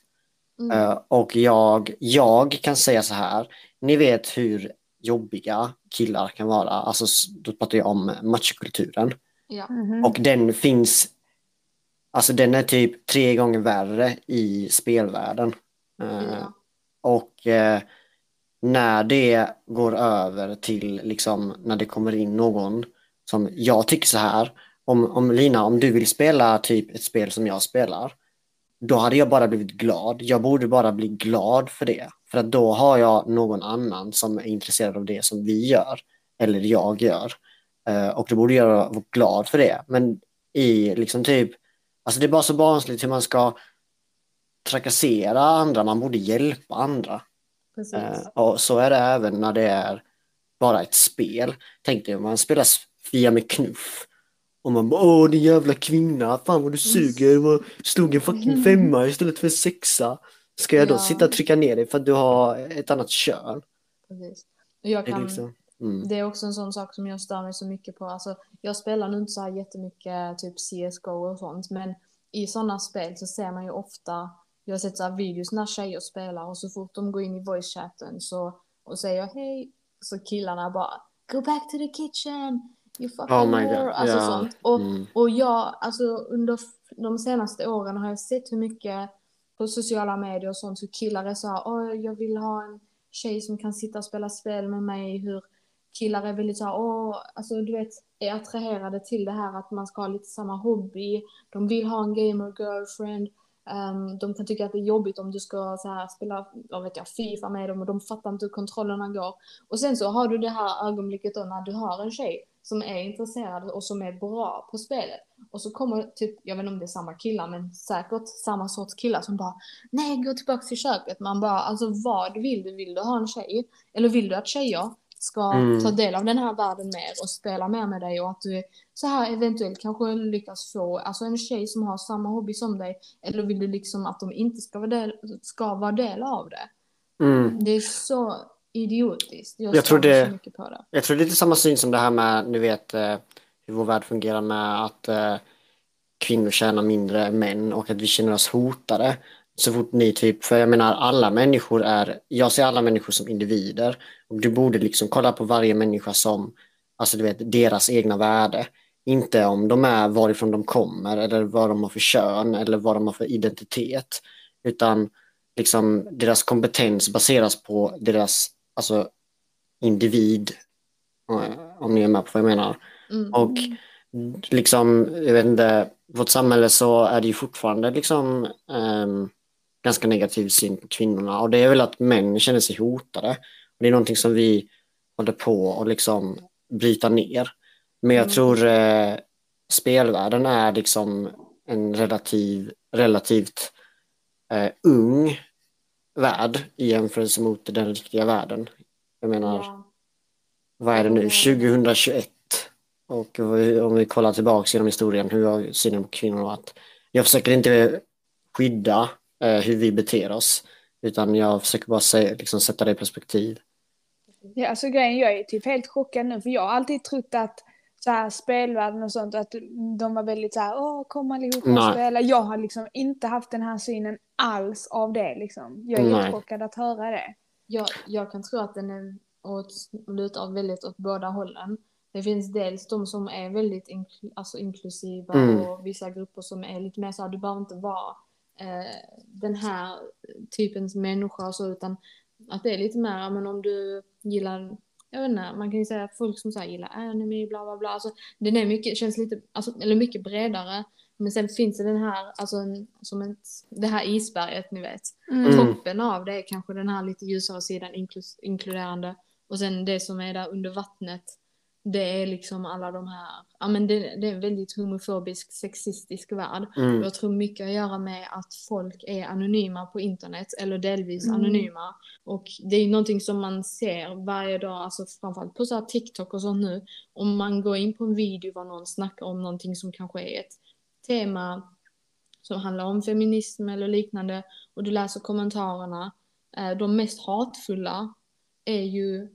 Mm. Eh, och jag, jag kan säga så här, ni vet hur jobbiga killar kan vara, alltså då pratar jag om machokulturen. Ja. Mhm. Och den finns, alltså den är typ tre gånger värre i spelvärlden. Eh, Ja. och eh, när det går över till liksom när det kommer in någon som jag tycker så här, om, om Lina, om du vill spela typ ett spel som jag spelar, då hade jag bara blivit glad. Jag borde bara bli glad för det. För att då har jag någon annan som är intresserad av det som vi gör, eller jag gör. Eh, och då borde jag vara glad för det. Men i liksom typ, alltså det är bara så barnsligt hur man ska trakassera andra, man borde hjälpa andra. Precis. Eh, och så är det även när det är bara ett spel. Tänk dig om man spelar Fia med knuff. Och man bara åh din jävla kvinna, fan vad du suger, vad slog en fucking femma istället för en sexa. Ska jag då Ja. sitta och trycka ner dig för att du har ett annat kön? Precis. Och jag Det är, kan, liksom, mm. Det är också en sån sak som jag stör mig så mycket på. Alltså, jag spelar nu inte så här jättemycket typ CSGO och sånt, men i sådana spel så ser man ju ofta, jag har sett så videos när tjejer spelar och så fort de går in i voice-chatten så, och säger hej, så killarna bara Go back to the kitchen, you fucking Oh my whore", alltså ja. sånt. Och, Mm. och jag, alltså under de senaste åren har jag sett hur mycket på sociala medier och sånt, hur killar är så här, åh jag vill ha en tjej som kan sitta och spela spel med mig, hur killar är väldigt så här, åh, alltså du vet, är attraherade till det här att man ska ha lite samma hobby, de vill ha en gamer girlfriend, Um, de kan tycka att det är jobbigt om du ska så här, spela vad vet jag, Fifa med dem och de fattar inte hur kontrollerna går. Och sen så har du det här ögonblicket då när du har en tjej som är intresserad och som är bra på spelet. Och så kommer typ, jag vet inte om det är samma killar, men säkert samma sorts killar som bara Nej, gå tillbaka till köket. Man bara, alltså vad vill du? Vill du ha en tjej? Eller vill du att tjejer ska Mm. ta del av den här världen mer och spela mer med dig och att du så här eventuellt kanske lyckas få alltså en tjej som har samma hobby som dig eller vill du liksom att de inte ska vara del, ska vara del av det? Mm. Det är så idiotiskt. Jag, Jag tror det- så mycket på det. Jag tror det är lite samma syn som det här med, ni vet, eh, hur vår värld fungerar med att eh, kvinnor tjänar mindre än män och att vi känner oss hotade. Så fort ni typ, för jag menar alla människor är, jag ser alla människor som individer och du borde liksom kolla på varje människa som, alltså du vet, deras egna värde. Inte om de är varifrån de kommer eller vad de har för kön eller vad de har för identitet. Utan liksom deras kompetens baseras på deras, alltså individ, eh, om ni är med på vad jag menar. Mm. Och liksom, jag vet inte, vårt samhälle så är det ju fortfarande liksom ehm, ganska negativ syn på kvinnorna och det är väl att män känner sig hotade. Och det är någonting som vi håller på att liksom bryta ner. Men jag Mm. tror eh, spelvärlden är liksom en relativ, relativt eh, ung värld i jämförelse mot den riktiga världen. Jag menar, Ja. vad är det nu, Mm. 2021? Och om vi kollar tillbaka genom historien, hur har synen på kvinnor varit? Jag försöker inte skydda hur vi beter oss, utan jag försöker bara säga, liksom, sätta det i perspektiv. Ja, alltså grejen, jag är typ helt chockad nu för jag har alltid trott att så här spelvärlden och sånt, att de var väldigt så här, åh kom allihopa och Nej. spela. Jag har liksom inte haft den här synen alls av det liksom. Jag är Nej. jättechockad att höra det. Jag, jag kan tro att den är åt, lutar väldigt åt båda hållen. Det finns dels de som är väldigt inkl, alltså inklusiva Mm. och vissa grupper som är lite mer så här, du behöver inte vara eh, den här typens människa och så, utan att det är lite mer, men om du gillar, jag vet inte, man kan ju säga att folk som så här gillar anime, bla bla bla, alltså den är mycket, känns lite, alltså, eller mycket bredare. Men sen finns det den här, alltså en, som ett, det här isberget ni vet. Mm. Toppen av det är kanske den här lite ljusare sidan inklus, inkluderande. Och sen det som är där under vattnet, det är liksom alla de här, ja men det, det är en väldigt homofobisk, sexistisk värld. Mm. Jag tror mycket att göra med att folk är anonyma på internet, eller delvis Mm. anonyma. Och det är ju någonting som man ser varje dag, alltså framförallt på så här TikTok och sånt nu. Om man går in på en video var någon snackar om någonting som kanske är ett tema som handlar om feminism eller liknande och du läser kommentarerna. Eh, de mest hatfulla är ju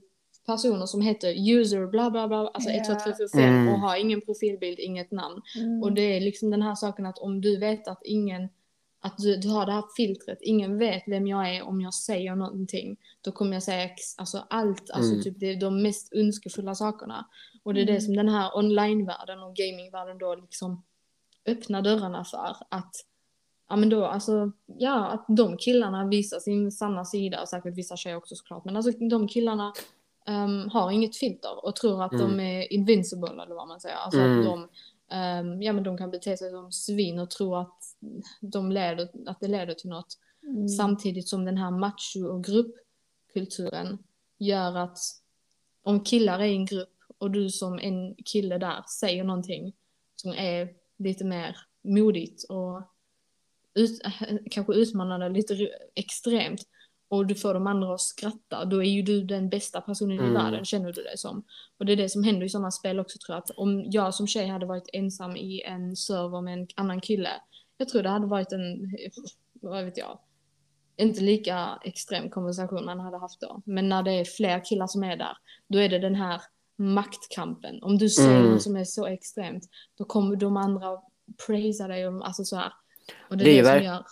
personer som heter user bla bla bla, alltså Ja. 1, 2, 3, 4, 5 Mm. och har ingen profilbild, inget namn. Mm. Och det är liksom den här saken att om du vet att ingen, att du, du har det här filtret, ingen vet vem jag är om jag säger någonting, då kommer jag säga ex- alltså allt, alltså Mm. typ det är de mest önskefulla sakerna. Och det är Mm. det som den här online-världen och gamingvärlden då liksom öppnar dörrarna för att Ja men då alltså, ja att de killarna visar sin sanna sida och säkert vissa tjejer också såklart men alltså de killarna ehm, har inget filter och tror att de Mm. är invincible eller vad man säger. Alltså Mm. att de, ehm, ja men de kan bete sig som svin och tro att, de leder, att det leder till något. Mm. Samtidigt som den här macho och gruppkulturen gör att om killar är i en grupp och du som en kille där säger någonting som är lite mer modigt och ut, kanske utmanande lite extremt och du får de andra att skratta, då är ju du den bästa personen i Mm. världen känner du dig som. Och det är det som händer i sådana spel också tror jag, att om jag som tjej hade varit ensam i en server med en annan kille, jag tror det hade varit en, vad vet jag, inte lika extrem konversation man hade haft då. Men när det är fler killar som är där, då är det den här maktkampen. Om du säger Mm. något som är så extremt, då kommer de andra praisa dig, och, alltså så här. Och det Det är det, verk- som gör...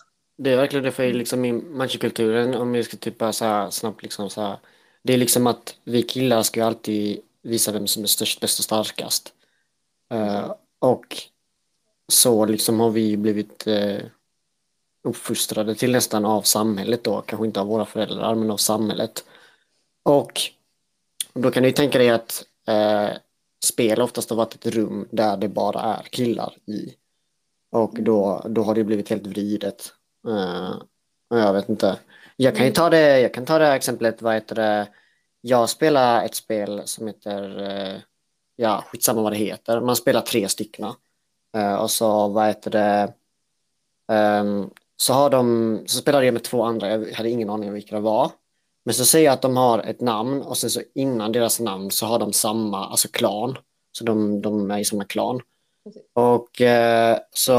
Det är verkligen det för liksom i machokulturen, om jag ska typ bara så här snabbt liksom så här. Det är liksom att vi killar ska ju alltid visa vem som är störst, bäst och starkast. Eh, och så liksom har vi blivit uh, uppfostrade till nästan av samhället då, kanske inte av våra föräldrar men av samhället. Och då kan du ju tänka dig att eh, spel oftast har varit ett rum där det bara är killar i. Och då, då har det blivit helt vridet. Eh, jag vet inte. Jag kan ju ta det, jag kan ta det här exemplet, vad heter det? Jag spelar ett spel som heter, eh, ja skitsamma vad det heter, man spelar tre stycken. Eh, och så vad heter det, ehm, så har de, så spelade jag med två andra, jag hade ingen aning om vilka det var. Men så säger jag att de har ett namn och sen så innan deras namn så har de samma, alltså klan. Så de, de är i samma klan. Och eh, så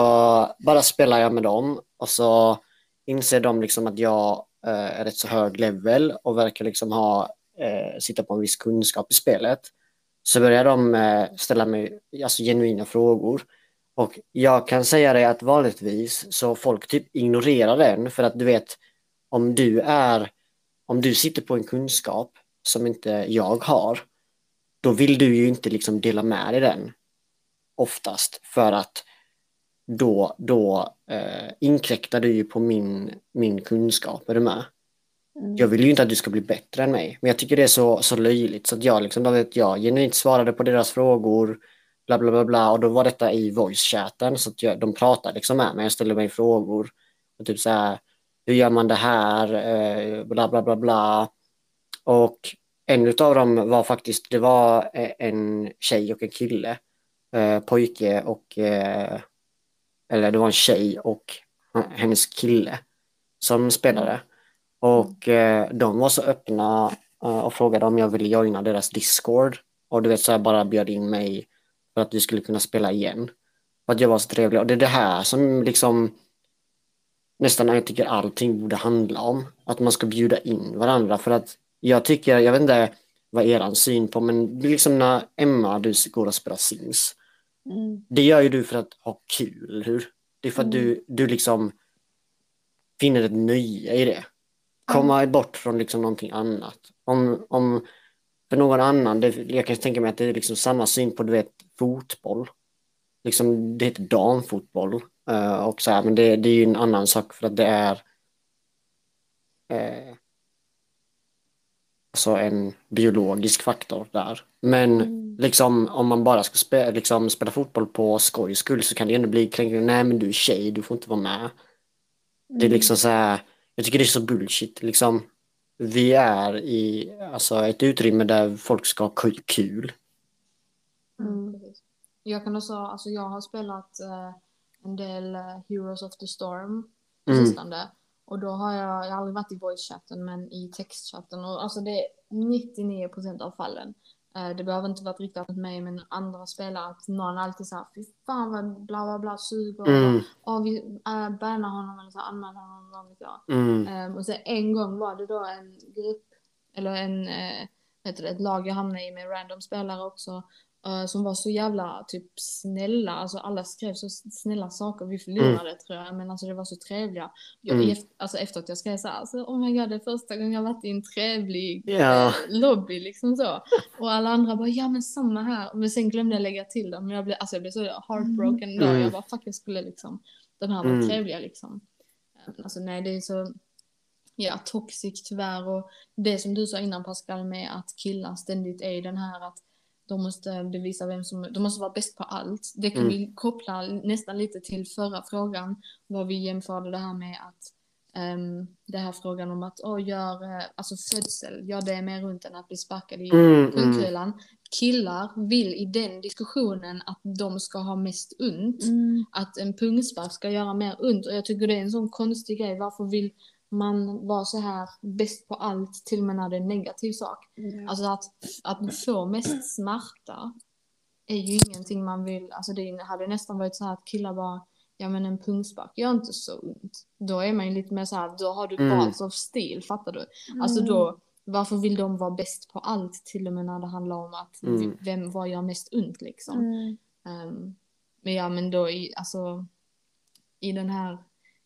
bara spelar jag med dem och så inser de liksom att jag eh, är rätt så hög level och verkar liksom ha, eh, sitta på en viss kunskap i spelet. Så börjar de eh, ställa mig alltså, genuina frågor. Och jag kan säga det att vanligtvis så folk typ ignorerar den för att du vet om du är om du sitter på en kunskap som inte jag har då vill du ju inte liksom dela med dig den oftast för att då, då eh, inkräktar du ju på min, min kunskap, är du med? Mm. Jag vill ju inte att du ska bli bättre än mig, men jag tycker det är så, så löjligt. Så att jag liksom, då vet jag genuint svarade på deras frågor, bla bla bla bla, och då var detta i voice-chatten så att jag, de pratade liksom med mig, jag ställde mig frågor, och typ så här, hur gör man det här, eh, bla bla bla bla, och en av dem var faktiskt, det var eh, en tjej och en kille, eh, pojke och, eh, eller det var en tjej och hennes kille som spelade. Och eh, de var så öppna eh, och frågade om jag ville joina deras Discord. Och du vet så här bara bjöd in mig för att vi skulle kunna spela igen. För att jag var så trevlig. Och det är det här som liksom nästan jag tycker allting borde handla om. Att man ska bjuda in varandra. För att jag tycker, jag vet inte vad er syn på, men det är liksom när Emma, du går och spelar Sims. Mm. Det gör ju du för att ha kul, hur? Det är för att Mm. du, du liksom finner ett nöje i det. Komma bort från liksom någonting annat. Om, om för någon annan, det, jag kan tänka mig att det är liksom samma syn på du vet, fotboll. Liksom, det heter damfotboll. eh, och så här, men det, det är ju en annan sak för att det är eh, alltså en biologisk faktor där. Men liksom om man bara ska spela, liksom, spela fotboll på skojs skull så kan det ändå bli kränkande. Nej men du är tjej, du får inte vara med. Det är liksom så här, jag tycker det är så bullshit liksom. Vi är i alltså, ett utrymme där folk ska ha ku- kul. Mm. Jag kan också, alltså jag har spelat eh, en del eh, Heroes of the Storm på Mm. sistone. Och då har jag, jag har aldrig varit i voice-chatten men i textchatten. Och alltså det är 99% av fallen. Eh, det behöver inte vara riktat mot mig men andra spelare att någon alltid säger fy fan vad bla bla bla suger. Mm, Och vi äh, bannar honom eller så anmäler honom vad vet jag. mm, Ehm, och sen en gång var det då en grupp, eller en, eh, vad heter det, ett lag jag hamnade i med random spelare också. Eh, som var så jävla typ snälla, alltså alla skrev så snälla saker, vi förlorade tror jag, men alltså det var så trevliga. Jag, Mm. eft- alltså efteråt jag skrev så här, alltså, oh my god det är första gången jag varit i en trevlig Ja. eh, lobby liksom så. Och alla andra bara, ja men samma här. Men sen glömde jag lägga till dem, men jag blev, alltså jag blev så heartbroken då. Mm. Jag bara, fuck jag skulle liksom, de här var Mm. trevliga liksom. Eh, Alltså nej, det är så, ja, toxic tyvärr. Och det som du sa innan Pascal med att killar ständigt är den här att de måste bevisa vem som, de måste vara bäst på allt. Det kan Mm. vi koppla nästan lite till förra frågan, vad vi jämförde det här med att um, det här frågan om att oh, gör, eh, alltså födsel, gör det mer runt än att bli sparkad i Mm, mm. pungkulan. Killar vill i den diskussionen att de ska ha mest ont Mm. att en pungspark ska göra mer ont och jag tycker det är en sån konstig grej. Varför vill man vara så här bäst på allt till och med när det är en negativ sak? Alltså att, att få mest smärta är ju ingenting man vill, alltså det hade nästan varit så här att killar bara Ja men en pungspark gör inte så ont. Då är man ju lite mer så här, då har du Mm. balls of steel, fattar du? Alltså då, varför vill de vara bäst på allt till och med när det handlar om att Mm. vem, vad gör mest ont liksom? Mm. Ehm, men ja, men då i, alltså, i den här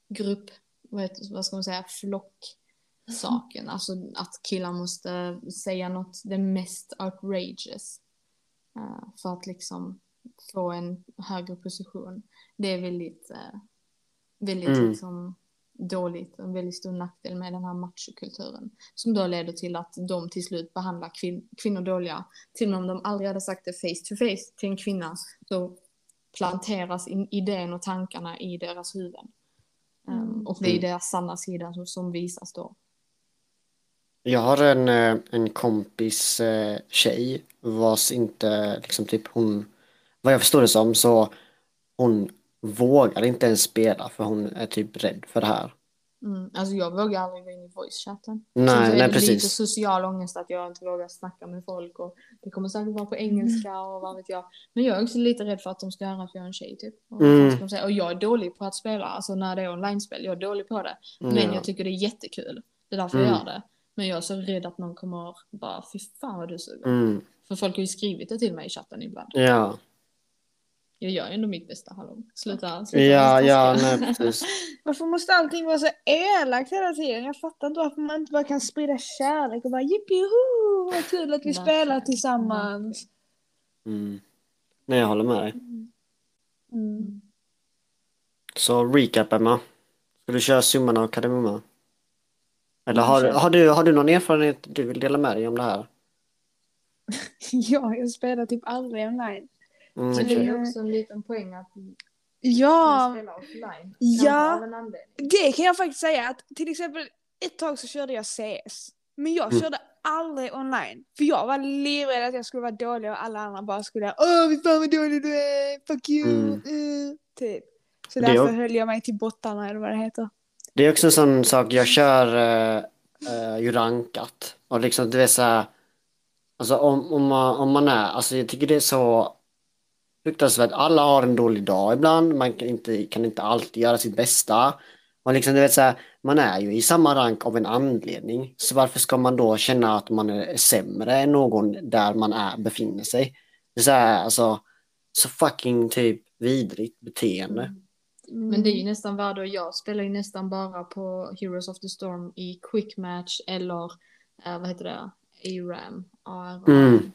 grupp, vad, ska man säga, flocksaken, alltså att killar måste säga något det mest outrageous eh, för att liksom få en högre position. Det är väldigt, uh, väldigt Mm. liksom dåligt och en väldigt stor nackdel med den här machokulturen. Som då leder till att de till slut behandlar kvin- kvinnor dåliga. Till och med om de aldrig hade sagt det face to face till en kvinna så planteras in idén och tankarna i deras huvuden. Um, och det är Mm. deras sanna sida som, som visas då. Jag har en, eh, en kompis eh, tjej vars inte liksom typ hon vad jag förstår det som så hon vågar inte ens spela för hon är typ rädd för det här. Mm. Alltså jag vågar aldrig gå in i voice-chatten. Nej, så är nej det lite precis. social ångest att jag inte vågar snacka med folk och det kommer säkert vara på engelska och vad vet jag. Men jag är också lite rädd för att de ska höra att jag är en tjej typ. Och, Mm. och jag är dålig på att spela, alltså när det är online-spel, jag är dålig på det. Men Ja. jag tycker det är jättekul. Det är därför Mm. jag gör det. Men jag är så rädd att någon kommer bara, fy fan vad du suger. Mm. För folk har ju skrivit det till mig i chatten ibland. Ja, Jag gör ju ändå mitt bästa, hallå. Sluta, sluta ja, ja, nej precis. [laughs] Varför måste allting vara så elakt hela tiden? Jag fattar inte varför man inte bara kan sprida kärlek och bara jippieho, vad kul att vi spelar tillsammans. Mm. Nej, jag håller med dig. Mm. Så recap Emma. Ska du köra summan av kardemumma? Eller har, har, du, har du någon erfarenhet du vill dela med dig om det här? [laughs] Ja, jag spelar typ aldrig online. Mm, Men det är ju också en liten poäng att Ja, spela offline. Ja. Det kan jag faktiskt säga att till exempel ett tag så körde jag CS. Men jag Mm. körde aldrig online. För jag var livrädd att jag skulle vara dålig och alla andra bara skulle Åh, fy fan vad dålig du är, fuck you. Mm. eh", typ. Så Det är därför o- höll jag mig till bottarna eller vad det heter. Det är också en sån sak, jag kör eh, ju rankat. Och liksom du vet såhär, alltså om, om, man, om man är, alltså jag tycker det är så fruktansvärt. Alla har en dålig dag ibland, man kan inte, kan inte alltid göra sitt bästa. Och liksom du vet såhär, man är ju i samma rank av en anledning. Så varför ska man då känna att man är sämre än någon där man är, befinner sig? Det är så här, alltså, så fucking typ vidrigt beteende. Men det är ju nästan dag. Jag spelar ju nästan bara på Heroes of the Storm i quick match eller eh, vad heter det? ARAM. ARAM. Mm.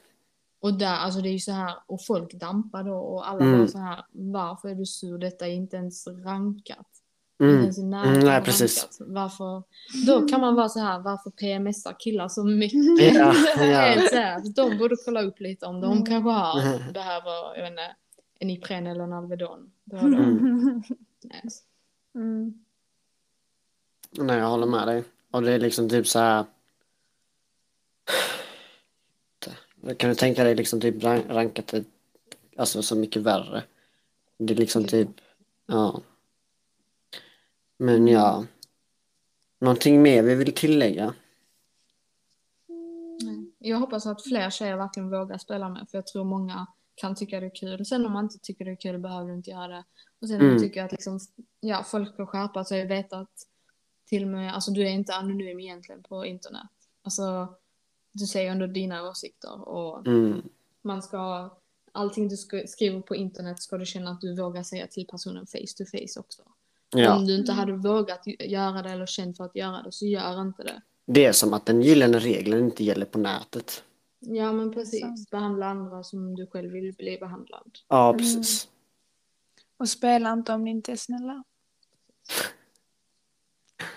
Och där, alltså det är ju så här, och folk dampar då och alla Mm. så här, varför är du sur? Detta är inte ens rankat. Mm. Inte ens Mm, nej, precis. Varför, då kan man vara så här, varför PMSar killar så mycket? Ja, ja. [laughs] så här, de borde kolla upp lite om de Mm. kanske har, Mm. behöver, jag vet inte, en Ipren eller en Alvedon. Då har de, Mm. nej. Mm. Nej, jag håller med dig. Och det är liksom typ så här. Kan du tänka dig liksom typ ran- rankat alltså så mycket värre? Det är liksom typ, ja. Men ja. Någonting mer vi vill tillägga? Nej. Jag hoppas att fler tjejer verkligen vågar spela med för jag tror många kan tycka det är kul. Sen om man inte tycker det är kul behöver du inte göra det. Och sen om Mm. du tycker att liksom, ja, folk får skärpa sig och veta att till och med, alltså du är inte anonym egentligen på internet. Alltså du säger ändå dina åsikter och Mm. man ska, allting du sk- skriver på internet ska du känna att du vågar säga till personen face to face också. Ja, Om du inte hade vågat göra det eller känt för att göra det så gör inte det. det är som att den gyllene regeln inte gäller på nätet. Ja men precis, behandla andra som du själv vill bli behandlad. Ja, precis. Och spela inte om ni inte är snälla. [laughs]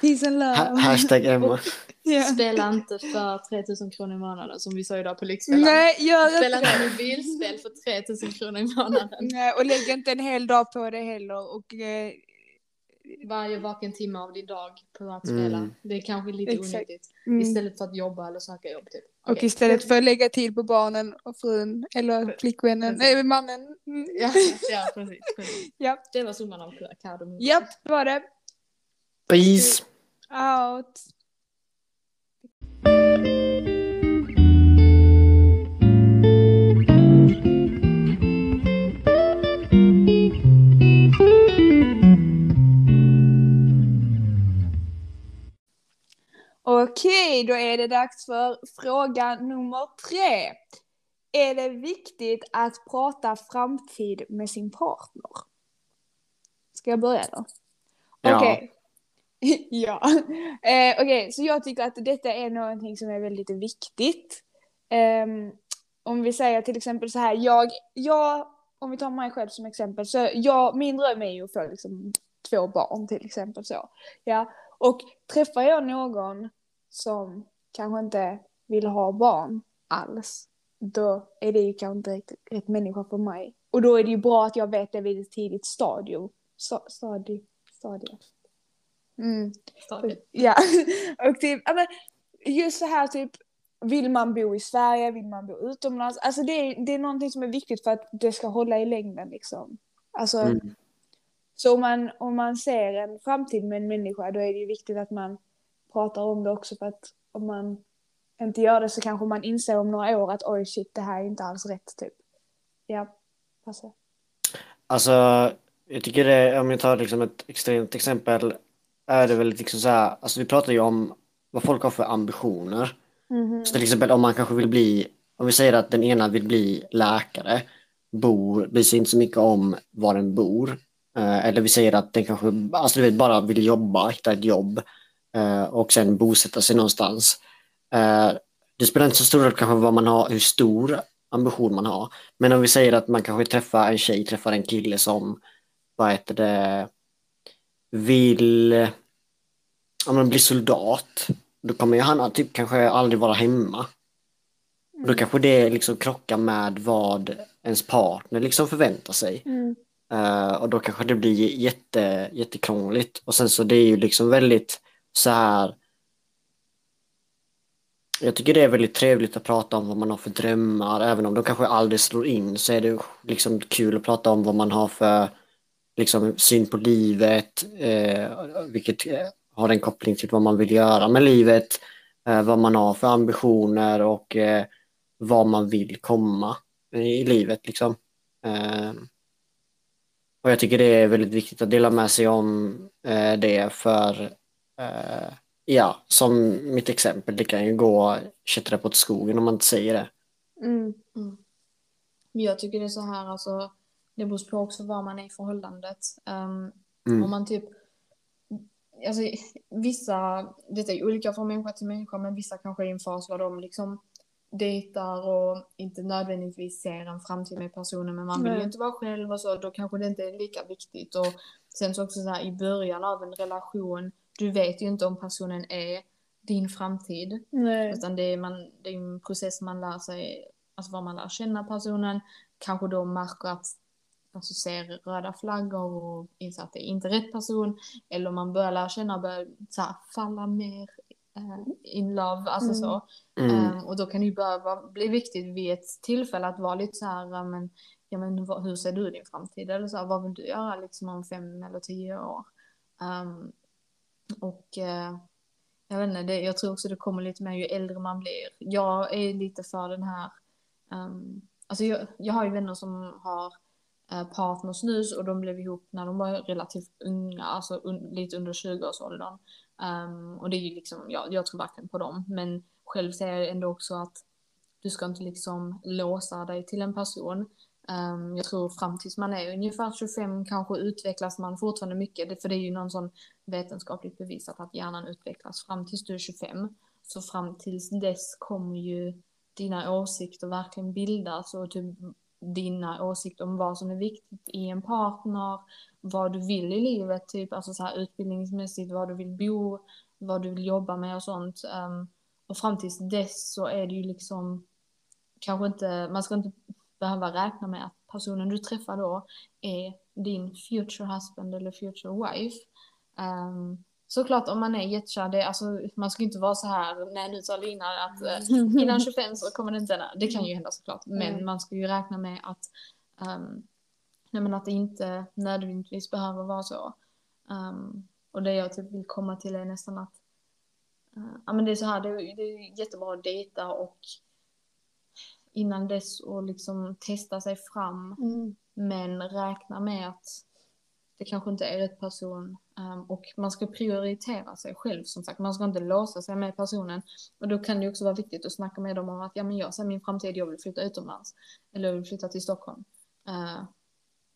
Peace and Ha- love. hashtag Emma. [laughs] Ja. Spela inte för 3000 kronor i månaden som vi sa idag på Lyxfällan. Nej, gör Spela inte inte det. mobilspel för 3000 kronor i månaden. Nej, och lägg inte en hel dag på det heller. Och, eh, Varje vaken timme av din dag på att spela. Mm. Det är kanske lite Exakt. onyttigt. mm. Istället för att jobba eller söka jobb typ. Och Okej. istället för att lägga tid på barnen och frun eller flickvännen, Precis. nej mannen. Mm. Ja, [laughs] ja precis. precis. Ja. Det var summan av kardemumman. Japp, det var det. Peace! Out. Okej, då är det dags för fråga nummer tre. Är det viktigt att prata framtid med sin partner? Ska jag börja då? Okej. ja. [laughs] Eh, Okej, så jag tycker att detta är någonting som är väldigt viktigt. Eh, om vi säger till exempel så här, jag, jag, om vi tar mig själv som exempel, så jag, min dröm är ju att få liksom två barn till exempel så. Ja, och träffar jag någon som kanske inte vill ha barn alls, då är det ju kanske inte rätt, rätt människa för mig. Och då är det ju bra att jag vet det vid ett tidigt stadium. Stadium. stadium. Mm. Ja, [laughs] och typ, men just så här typ, vill man bo i Sverige, vill man bo utomlands? Alltså det är, det är någonting som är viktigt för att det ska hålla i längden liksom. Alltså, Mm. så om man, om man ser en framtid med en människa då är det ju viktigt att man pratar om det också för att om man inte gör det så kanske man inser om några år att oj shit det här är inte alls rätt typ. Ja, passa. Alltså, jag tycker det, om jag tar liksom ett extremt exempel, är det väl liksom så här, alltså vi pratar ju om vad folk har för ambitioner. Mhm. Så till exempel om man kanske vill bli, om vi säger att den ena vill bli läkare, bor, bryr sig inte så mycket om var den bor. Eh, eller vi säger att den kanske, alltså du vet, bara vill jobba, hitta ett jobb eh, och sen bosätta sig någonstans. Eh, det spelar inte så stor roll kanske vad man har, hur stor ambition man har. Men om vi säger att man kanske träffar en tjej, träffar en kille som, vad heter det, vill ja, men bli soldat. Då kommer ju han typ kanske aldrig vara hemma. Då kanske det liksom krockar med vad ens partner liksom förväntar sig. Mm. Eh, och då kanske det blir jätte, jättekrångligt. Och sen så det är ju liksom väldigt så här. Jag tycker det är väldigt trevligt att prata om vad man har för drömmar. Även om de kanske aldrig slår in så är det liksom kul att prata om vad man har för liksom, syn på livet. Eh, vilket eh, har en koppling till vad man vill göra med livet. Eh, vad man har för ambitioner och eh, var man vill komma i livet liksom. Eh, och jag tycker det är väldigt viktigt att dela med sig om eh, det för, eh, ja, som mitt exempel, det kan ju gå kättra på skogen om man inte säger det. Mm. Mm. Jag tycker det är så här, alltså, det beror på också var man är i förhållandet. Um, Mm. Om man typ, alltså vissa, detta är olika från människa till människa, men vissa kanske är i en fas där de liksom dejtar och inte nödvändigtvis ser en framtid med personen, men man vill ju Nej. inte vara själv och så, då kanske det inte är lika viktigt. Och Sen så också så här i början av en relation, du vet ju inte om personen är din framtid. Nej. Utan det är, man, det är en process man lär sig, alltså vad man lär känna personen, kanske då märker att, alltså ser röda flaggor och inser att det är inte rätt person, eller man börjar lära känna och börjar så här, falla mer eh, in love, alltså Mm. så. Mm. Ehm, och då kan det ju börja bli viktigt vid ett tillfälle att vara lite så här, men, ja, men hur ser du din framtid? Eller så här, vad vill du göra liksom om fem eller tio år? Ehm, och eh, jag vet inte, det, jag tror också det kommer lite mer ju äldre man blir. Jag är lite för den här, ehm, alltså jag, jag har ju vänner som har Eh, partners nu och de blev ihop när de var relativt unga, alltså un, lite under 20-årsåldern. Um, ehm, och det är ju liksom, ja, jag tror verkligen på dem. Men själv ser jag ändå också att du ska inte liksom låsa dig till en person. Um, jag tror fram tills man är ungefär 25 kanske utvecklas man fortfarande mycket. För det är ju någon sån vetenskapligt bevisat att hjärnan utvecklas fram tills du är 25. Så fram tills dess kommer ju dina åsikter verkligen bildas och typ dina åsikter om vad som är viktigt i en partner, vad du vill i livet, typ alltså så här utbildningsmässigt, vad du vill bo, vad du vill jobba med och sånt. Um, och fram tills dess så är det ju liksom kanske inte, man ska inte behöva räkna med att personen du träffar då är din future husband eller future wife. Um, såklart om man är jättekär, det, alltså, man ska inte vara så här, nej nu sa Lina att eh, innan 25 så kommer det inte hända. Det kan ju hända såklart, men Mm. man ska ju räkna med att, um, nej, men att det inte nödvändigtvis behöver vara så. Um, och det jag typ vill komma till är nästan att uh, ja, men det är så här, det, är- det är jättebra att dejta och innan dess och liksom testa sig fram Mm. men räkna med att det kanske inte är rätt person um, och man ska prioritera sig själv som sagt. Man ska inte låsa sig med personen och då kan det också vara viktigt att snacka med dem om att ja men jag ser min framtid, jag vill flytta utomlands eller jag vill flytta till Stockholm. Uh,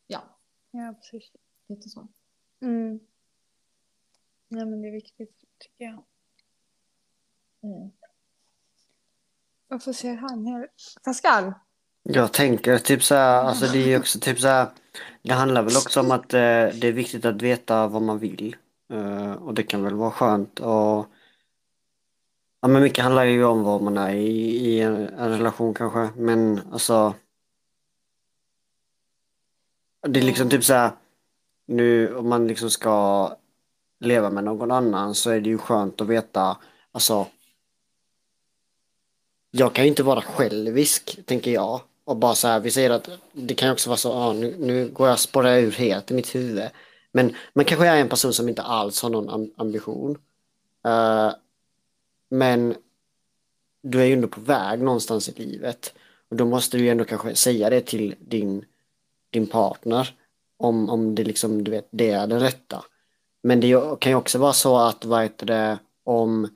ja, Ja, precis. lite så. Mm. Nej, men det är viktigt, tycker jag. Varför ser han här? Pascal? Jag tänker typ så här, alltså det är ju också typ så här, det handlar väl också om att eh, det är viktigt att veta vad man vill. Eh, och det kan väl vara skönt och ja men mycket handlar ju om vad man är i, i en, en relation kanske, men alltså det är liksom typ så här, nu om man liksom ska leva med någon annan så är det ju skönt att veta, alltså jag kan ju inte vara självisk, tänker jag. Och bara så här, vi säger att det kan ju också vara så, ah, nu, nu går jag spåra ur helt i mitt huvud. Men man kanske är en person som inte alls har någon ambition. Uh, men du är ju ändå på väg någonstans i livet. Och då måste du ju ändå kanske säga det till din, din partner. Om, om det liksom, du vet, det är det rätta. Men det kan ju också vara så att, vad heter det, om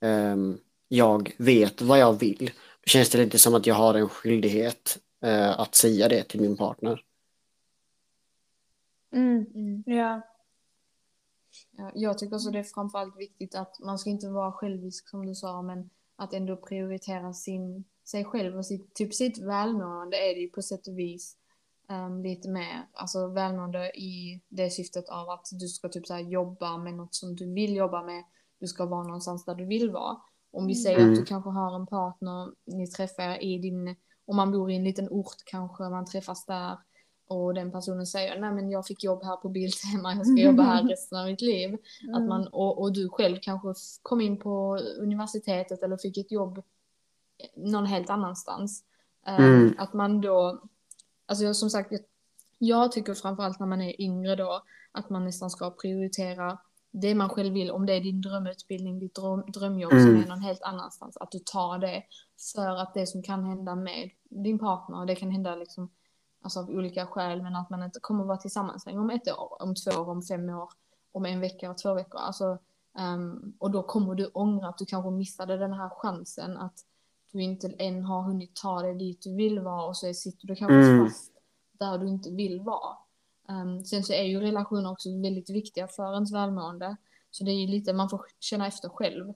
um, jag vet vad jag vill, känns det lite som att jag har en skyldighet eh, att säga det till min partner. Mm. Mm. Ja. Ja, jag tycker också det är framförallt viktigt att man ska inte vara självisk som du sa, men att ändå prioritera sin, sig själv och sitt, typ sitt välmående är det ju på sätt och vis um, lite mer, alltså välmående i det syftet av att du ska typ så här jobba med något som du vill jobba med, du ska vara någonstans där du vill vara. Om vi säger Mm. att du kanske har en partner, ni träffar i din, om man bor i en liten ort kanske, man träffas där och den personen säger nej men jag fick jobb här på Biltema, jag ska jobba här [laughs] resten av mitt liv. Att Mm. man, och, och du själv kanske kom in på universitetet eller fick ett jobb någon helt annanstans. Eh, Mm. Att man då, alltså jag, som sagt, jag, jag tycker framförallt när man är yngre då, att man nästan ska prioritera det man själv vill, om det är din drömutbildning, ditt dröm, drömjobb som Mm. är någon helt annanstans, att du tar det. För att det som kan hända med din partner, det kan hända liksom, alltså av olika skäl, men att man inte kommer vara tillsammans längre om ett år, om två år, om fem år, om en vecka och två veckor. Alltså, ehm, och då kommer du ångra att du kanske missade den här chansen att du inte än har hunnit ta dig dit du vill vara och så sitter du kanske Mm. fast där du inte vill vara. Ehm, sen så är ju relationer också väldigt viktiga för ens välmående. Så det är ju lite, man får känna efter själv.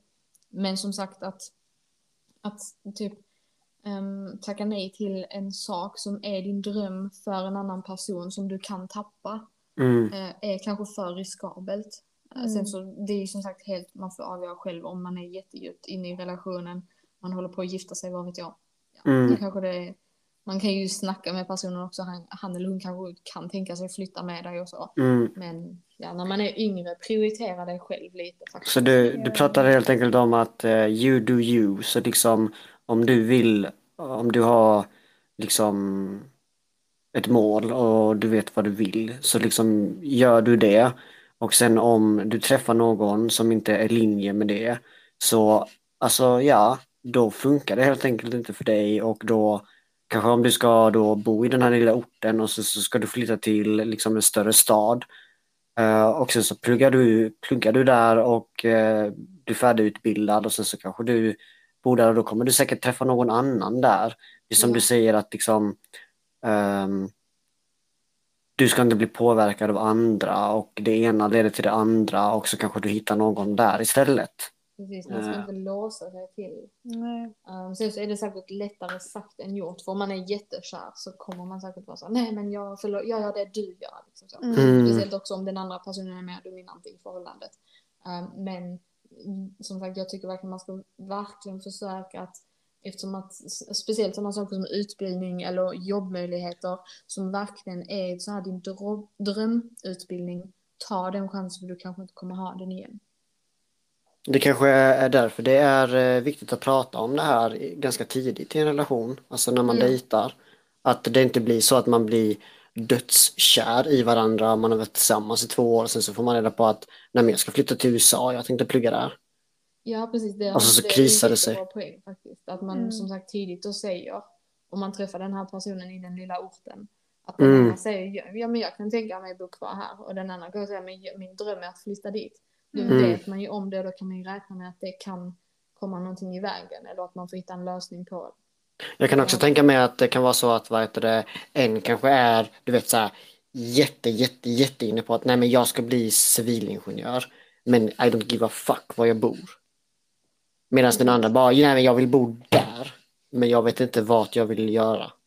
Men som sagt att, att typ um, tacka nej till en sak som är din dröm för en annan person som du kan tappa. Mm. eh, är kanske för riskabelt. Eh, Mm. Sen så, det är ju som sagt helt, man får avgöra själv om man är jättedjupt inne i relationen, man håller på att gifta sig, vad vet jag. Ja, Mm. då kanske det är, man kan ju snacka med personen också, han, han eller hon kanske kan tänka sig flytta med dig och så. Mm. Men ja, när man är yngre, prioritera dig själv lite faktiskt. Så du, du pratar helt enkelt om att eh, you do you. Så liksom om du vill, om du har liksom ett mål och du vet vad du vill så liksom gör du det. Och sen om du träffar någon som inte är i linje med det så alltså ja, då funkar det helt enkelt inte för dig och då kanske om du ska då bo i den här lilla orten och så, så ska du flytta till liksom en större stad Eh, och sen så pluggar du, pluggar du där och eh, du är färdigutbildad och sen så kanske du bor där och då kommer du säkert träffa någon annan där. Det är som Ja. du säger att liksom ehm, du ska inte bli påverkad av andra och det ena leder till det andra och så kanske du hittar någon där istället. Precis, man ska inte låsa sig till. Nej. Um, sen så är det säkert lättare sagt än gjort, för om man är jättekär så kommer man säkert vara så nej men jag, förlåt, jag gör det du gör. Liksom så. Mm. Speciellt också om den andra personen är mer dominant i förhållandet. Um, men mm, som sagt, jag tycker verkligen man ska verkligen försöka att Eftersom att speciellt sådana saker som utbildning eller jobbmöjligheter som verkligen är så här din dröm, drömutbildning, ta den chansen för du kanske inte kommer ha den igen. Det kanske är därför det är eh, viktigt att prata om det här ganska tidigt i en relation, alltså när man Mm. dejtar. Att det inte blir så att man blir dödskär i varandra, man har varit tillsammans i två år och sen så får man reda på att nej men jag ska flytta till USA, jag tänkte plugga där. Ja, precis. Det, Alltså, så det är krisar en det sig. poäng faktiskt. Att man Mm. som sagt tidigt då säger, om man träffar den här personen i den lilla orten, att den Mm. säger ja, men jag kan tänka mig att bo kvar här och den andra kan säga men jag- min dröm är att flytta dit. Då Mm. vet man ju om det och då kan man ju räkna med att det kan komma någonting i vägen eller att man får hitta en lösning på det. Jag kan också tänka mig att det kan vara så att vad heter det, en kanske är, du vet så här, jätte, jätte, jätte inne på att nej men jag ska bli civilingenjör. Men I don't give a fuck var jag bor. Medan den andra bara, nej men jag vill bo där. Men jag vet inte vart jag vill göra. [laughs]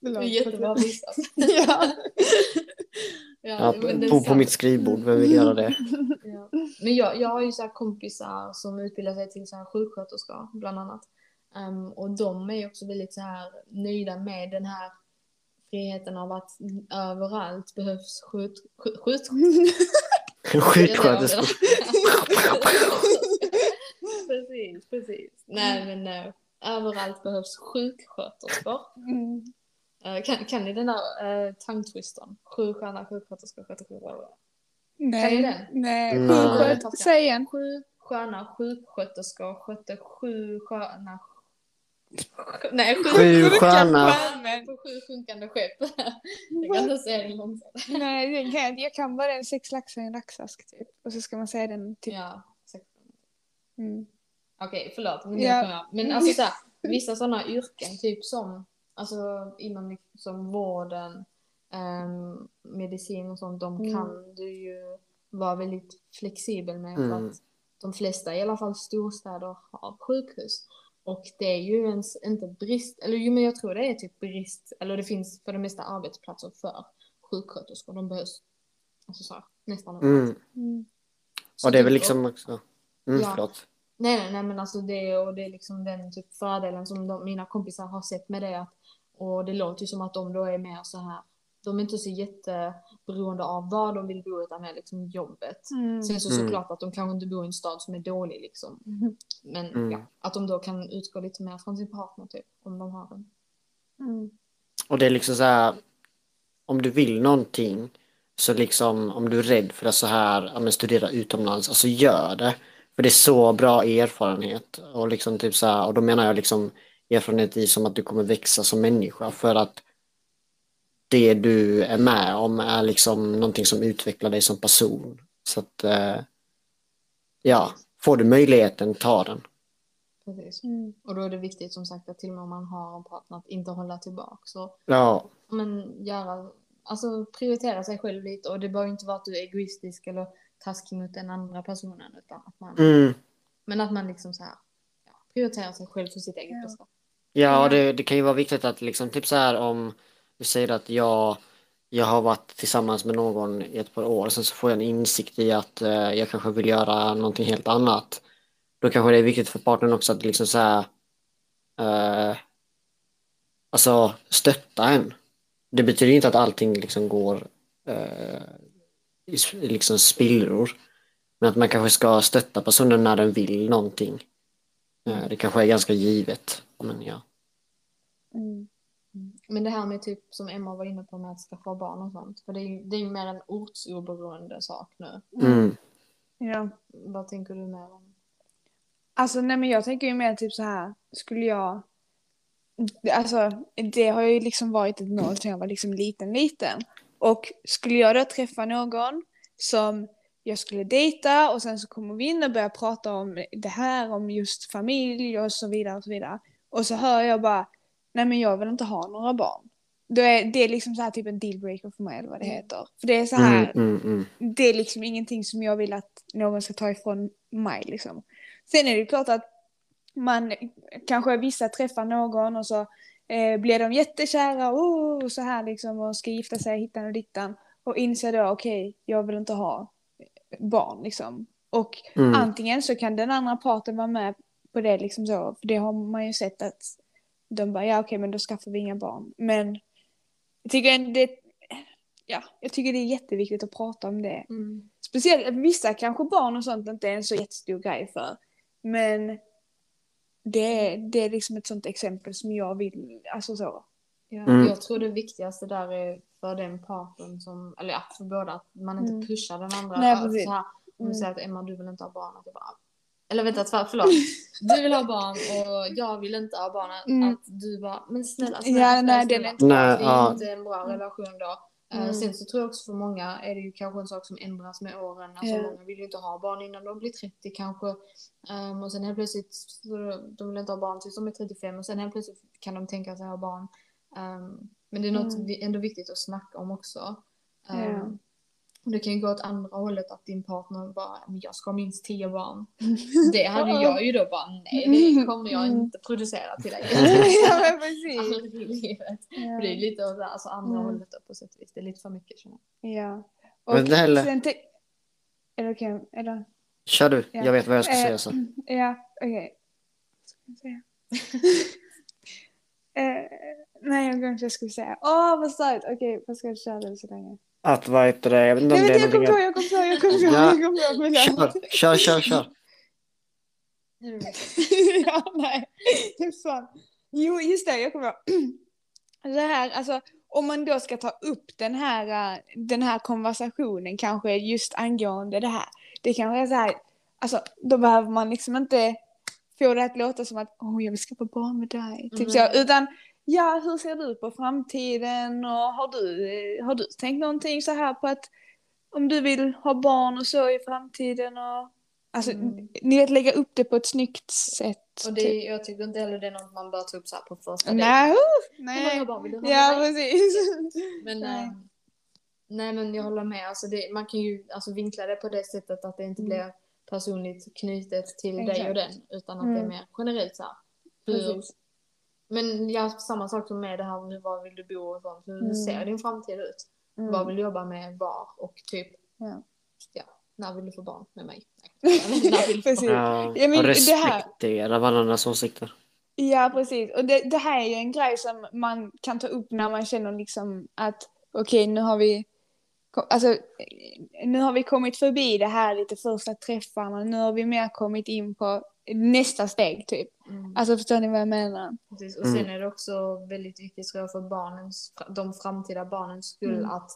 Det är jättebra visat. [laughs] ja. [laughs] Ja, bo på mitt skrivbord, vem vill göra det? [laughs] Ja. Men jag, jag har ju så här kompisar som utbildar sig till så här sjuksköterskor bland annat. Ehm, och de är också väldigt så här nöjda med den här friheten av att överallt behövs skjut... skjut, skjut [laughs] Sjuksköterskor. [laughs] precis, precis. Nej men eh, överallt behövs sjuksköterskor. Mm. Eh, kan, kan ni den där uh, tongue-twistern? Sju sköna sjuksköterskor, sköterskor, bla, bla, bla. Kan ni Nej. den? Nej. Nej. Sjuksköterska. Säg igen. Sju sköna sjuksköterskor skötte sju sköna... Nej, sju, Sju sjömän. på sju sjunkande skepp. [laughs] Jag kan inte säga det långsamt. Nej, den kan jag inte. Jag kan bara den sex laxar i en laxask typ. Och så ska man säga den typ. Ja. Mm. Okej, förlåt. Men, Ja. jag. men alltså så här, vissa sådana yrken, typ som alltså, inom liksom vården, ehm, medicin och sånt, de Mm. kan du ju vara väldigt flexibel med. Mm. För att de flesta, i alla fall storstäder, har sjukhus. Och det är ju ens inte brist, eller jo men jag tror det är typ brist, eller det finns för det mesta arbetsplatser för sjuksköterskor. De behövs alltså så här, nästan överallt. Mm. Mm. Och det är väl typ- liksom också, mm, Ja. förlåt. Nej, nej, nej, men alltså det, och det är liksom den typ fördelen som de, mina kompisar har sett med det. Att, och det låter ju som att de då är mer så här, de är inte så jätteberoende av var de vill bo utan mer liksom jobbet. Mm. Sen så Mm. såklart att de kanske inte bor i en stad som är dålig liksom. Mm. Men Mm. ja, att de då kan utgå lite mer från sin partner typ, om de har en. Mm. Och det är liksom så här, om du vill någonting så liksom om du är rädd för att så här, ja, men studera utomlands, alltså gör det. För det är så bra erfarenhet och liksom typ så här, och då menar jag liksom erfarenhet i som att du kommer växa som människa för att det du är med om är liksom någonting som utvecklar dig som person. Så att eh, ja, får du möjligheten, ta den. Precis. Mm. Och då är det viktigt som sagt att till och med om man har en partner att inte hålla tillbaka. Så Ja, men göra, alltså prioritera sig själv lite och det behöver inte vara att du är egoistisk eller taskig mot den andra personen utan att man, mm. men att man liksom så här, ja, prioriterar sig själv för sitt eget Ja. bästa. Ja, Ja. det, det kan ju vara viktigt att liksom typ så här om vi säger att jag, jag har varit tillsammans med någon i ett par år, sen så får jag en insikt i att eh, jag kanske vill göra någonting helt annat. Då kanske det är viktigt för partnern också att liksom så här, eh, alltså stötta en. Det betyder inte att allting liksom går eh, i liksom spillror. Men att man kanske ska stötta personen när den vill någonting. Eh, det kanske är ganska givet. Men ja. Mm. Men det här med typ som Emma var inne på med att skaffa barn och sånt. För det är ju det är ju mer en ortsoberoende sak nu. Mm. Ja. Vad tänker du mer om? Alltså nej men jag tänker ju mer typ så här, skulle jag... Alltså det har ju liksom varit ett mål sedan jag var liksom liten liten. Och skulle jag då träffa någon som jag skulle dejta och sen så kommer vi in och börjar prata om det här, om just familj och så vidare och så vidare. Och så hör jag bara, nej men jag vill inte ha några barn. Då är det är liksom så här typ en dealbreaker för mig eller vad det heter. För det är så här, Mm, mm, mm. det är liksom ingenting som jag vill att någon ska ta ifrån mig liksom. Sen är det klart att man kanske vissa träffar någon och så eh, blir de jättekära oh, och så här liksom och ska gifta sig hittan och dittan och inser då okej, jag vill inte ha barn liksom. Och Mm. antingen så kan den andra parten vara med på det liksom så, för det har man ju sett att de bara ja okej men då skaffar vi inga barn. Men jag tycker det, ja, jag tycker det är jätteviktigt att prata om det. Speciellt att vissa kanske barn och sånt inte är en så jättestor grej för. Men det, är- det är liksom ett sånt exempel som jag vill, alltså så. Ja, Mm. Jag tror det viktigaste där är för den parten som, eller ja, för båda, att man inte Mm. pushar den andra. Nej, precis. så här, om du Mm. säger att Emma du vill inte ha barn, att jag bara eller vänta, för, förlåt. Du vill ha barn och jag vill inte ha barn. Att, Mm. att du bara, men snälla, Ja, snälla, nej, snälla, snälla. inte Nej, Det är ja. inte en bra relation då. Eh, Mm. Sen så tror jag också för många är det ju kanske en sak som ändras med åren. Alltså Ja. många vill ju inte ha barn innan de blir 30 kanske. Um, och sen helt plötsligt, så de vill inte ha barn tills de är 35 och sen helt plötsligt kan de tänka sig ha barn. Um, men det är något Mm. ändå viktigt att snacka om också. Um, Ja. Det kan ju gå åt andra hållet att din partner bara, men jag ska ha minst 10 barn. [laughs] Det hade jag ju då bara, nej det kommer jag Mm. inte producera till dig. [laughs] ja men precis. Aldrig i livet. För det är Ja. lite åt alltså andra Mm. hållet då på sätt och vis. Det är lite för mycket känner jag. ja. Men det heller- sen te- är det okej? Eller? Kör du, Ja. jag vet vad jag ska Eh, säga sen. Ja, okej. Vad ska jag säga? [laughs] eh, nej, jag vad jag skulle säga. Åh, vad starkt! Okej, vad ska jag köra det så länge? Att vad heter det, jag vet inte om det är vänta, jag kom någonting på, att... jag kom på, jag kom på, Ja. jag kom på, förlåt. Kör, kör, kör, kör. [laughs] ja, nej. Fan. Jo, just det, jag kommer på. [clears throat] Det här, alltså, om man då ska ta upp den här, äh, den här konversationen kanske just angående det här. Det kanske är så här, alltså då behöver man liksom inte få det att låta som att åh, jag vill skaffa barn med dig. Typ så, Mm. utan ja, hur ser du på framtiden och har du, eh, har du tänkt någonting så här på att om du vill ha barn och så i framtiden och alltså, Mm. ni vet lägga upp det på ett snyggt sätt. Och det, typ. jag tycker inte heller det är något man bör ta upp så här på första Nej, uh, Hur nej. många barn vill du ha Ja, precis. [laughs] Men, Nej. nej. nej men jag håller med. Alltså det, man kan ju alltså vinkla det på det sättet att det inte Mm. blir personligt knutet till dig Exakt. och den. Utan att det är Mm. mer generellt så här. Hur. Men ja, samma sak som med det här med var vill du bo och sånt. Hur Mm. ser din framtid ut? Mm. Vad vill du jobba med var? Och typ, Ja. ja, när vill du få barn med mig? Nej. [laughs] när vill du få Precis. barn? Ja, Ja, men och det här- respektera varandras åsikter. Ja, precis. Och det, det här är ju en grej som man kan ta upp när man känner liksom att okej, nu har vi Alltså, nu har vi kommit förbi det här lite första träffarna. Nu har vi mer kommit in på nästa steg, typ. Mm. Alltså, förstår ni vad jag menar? Precis. Och Mm. sen är det också väldigt viktigt tror jag för barnens, de framtida barnens skull Mm. att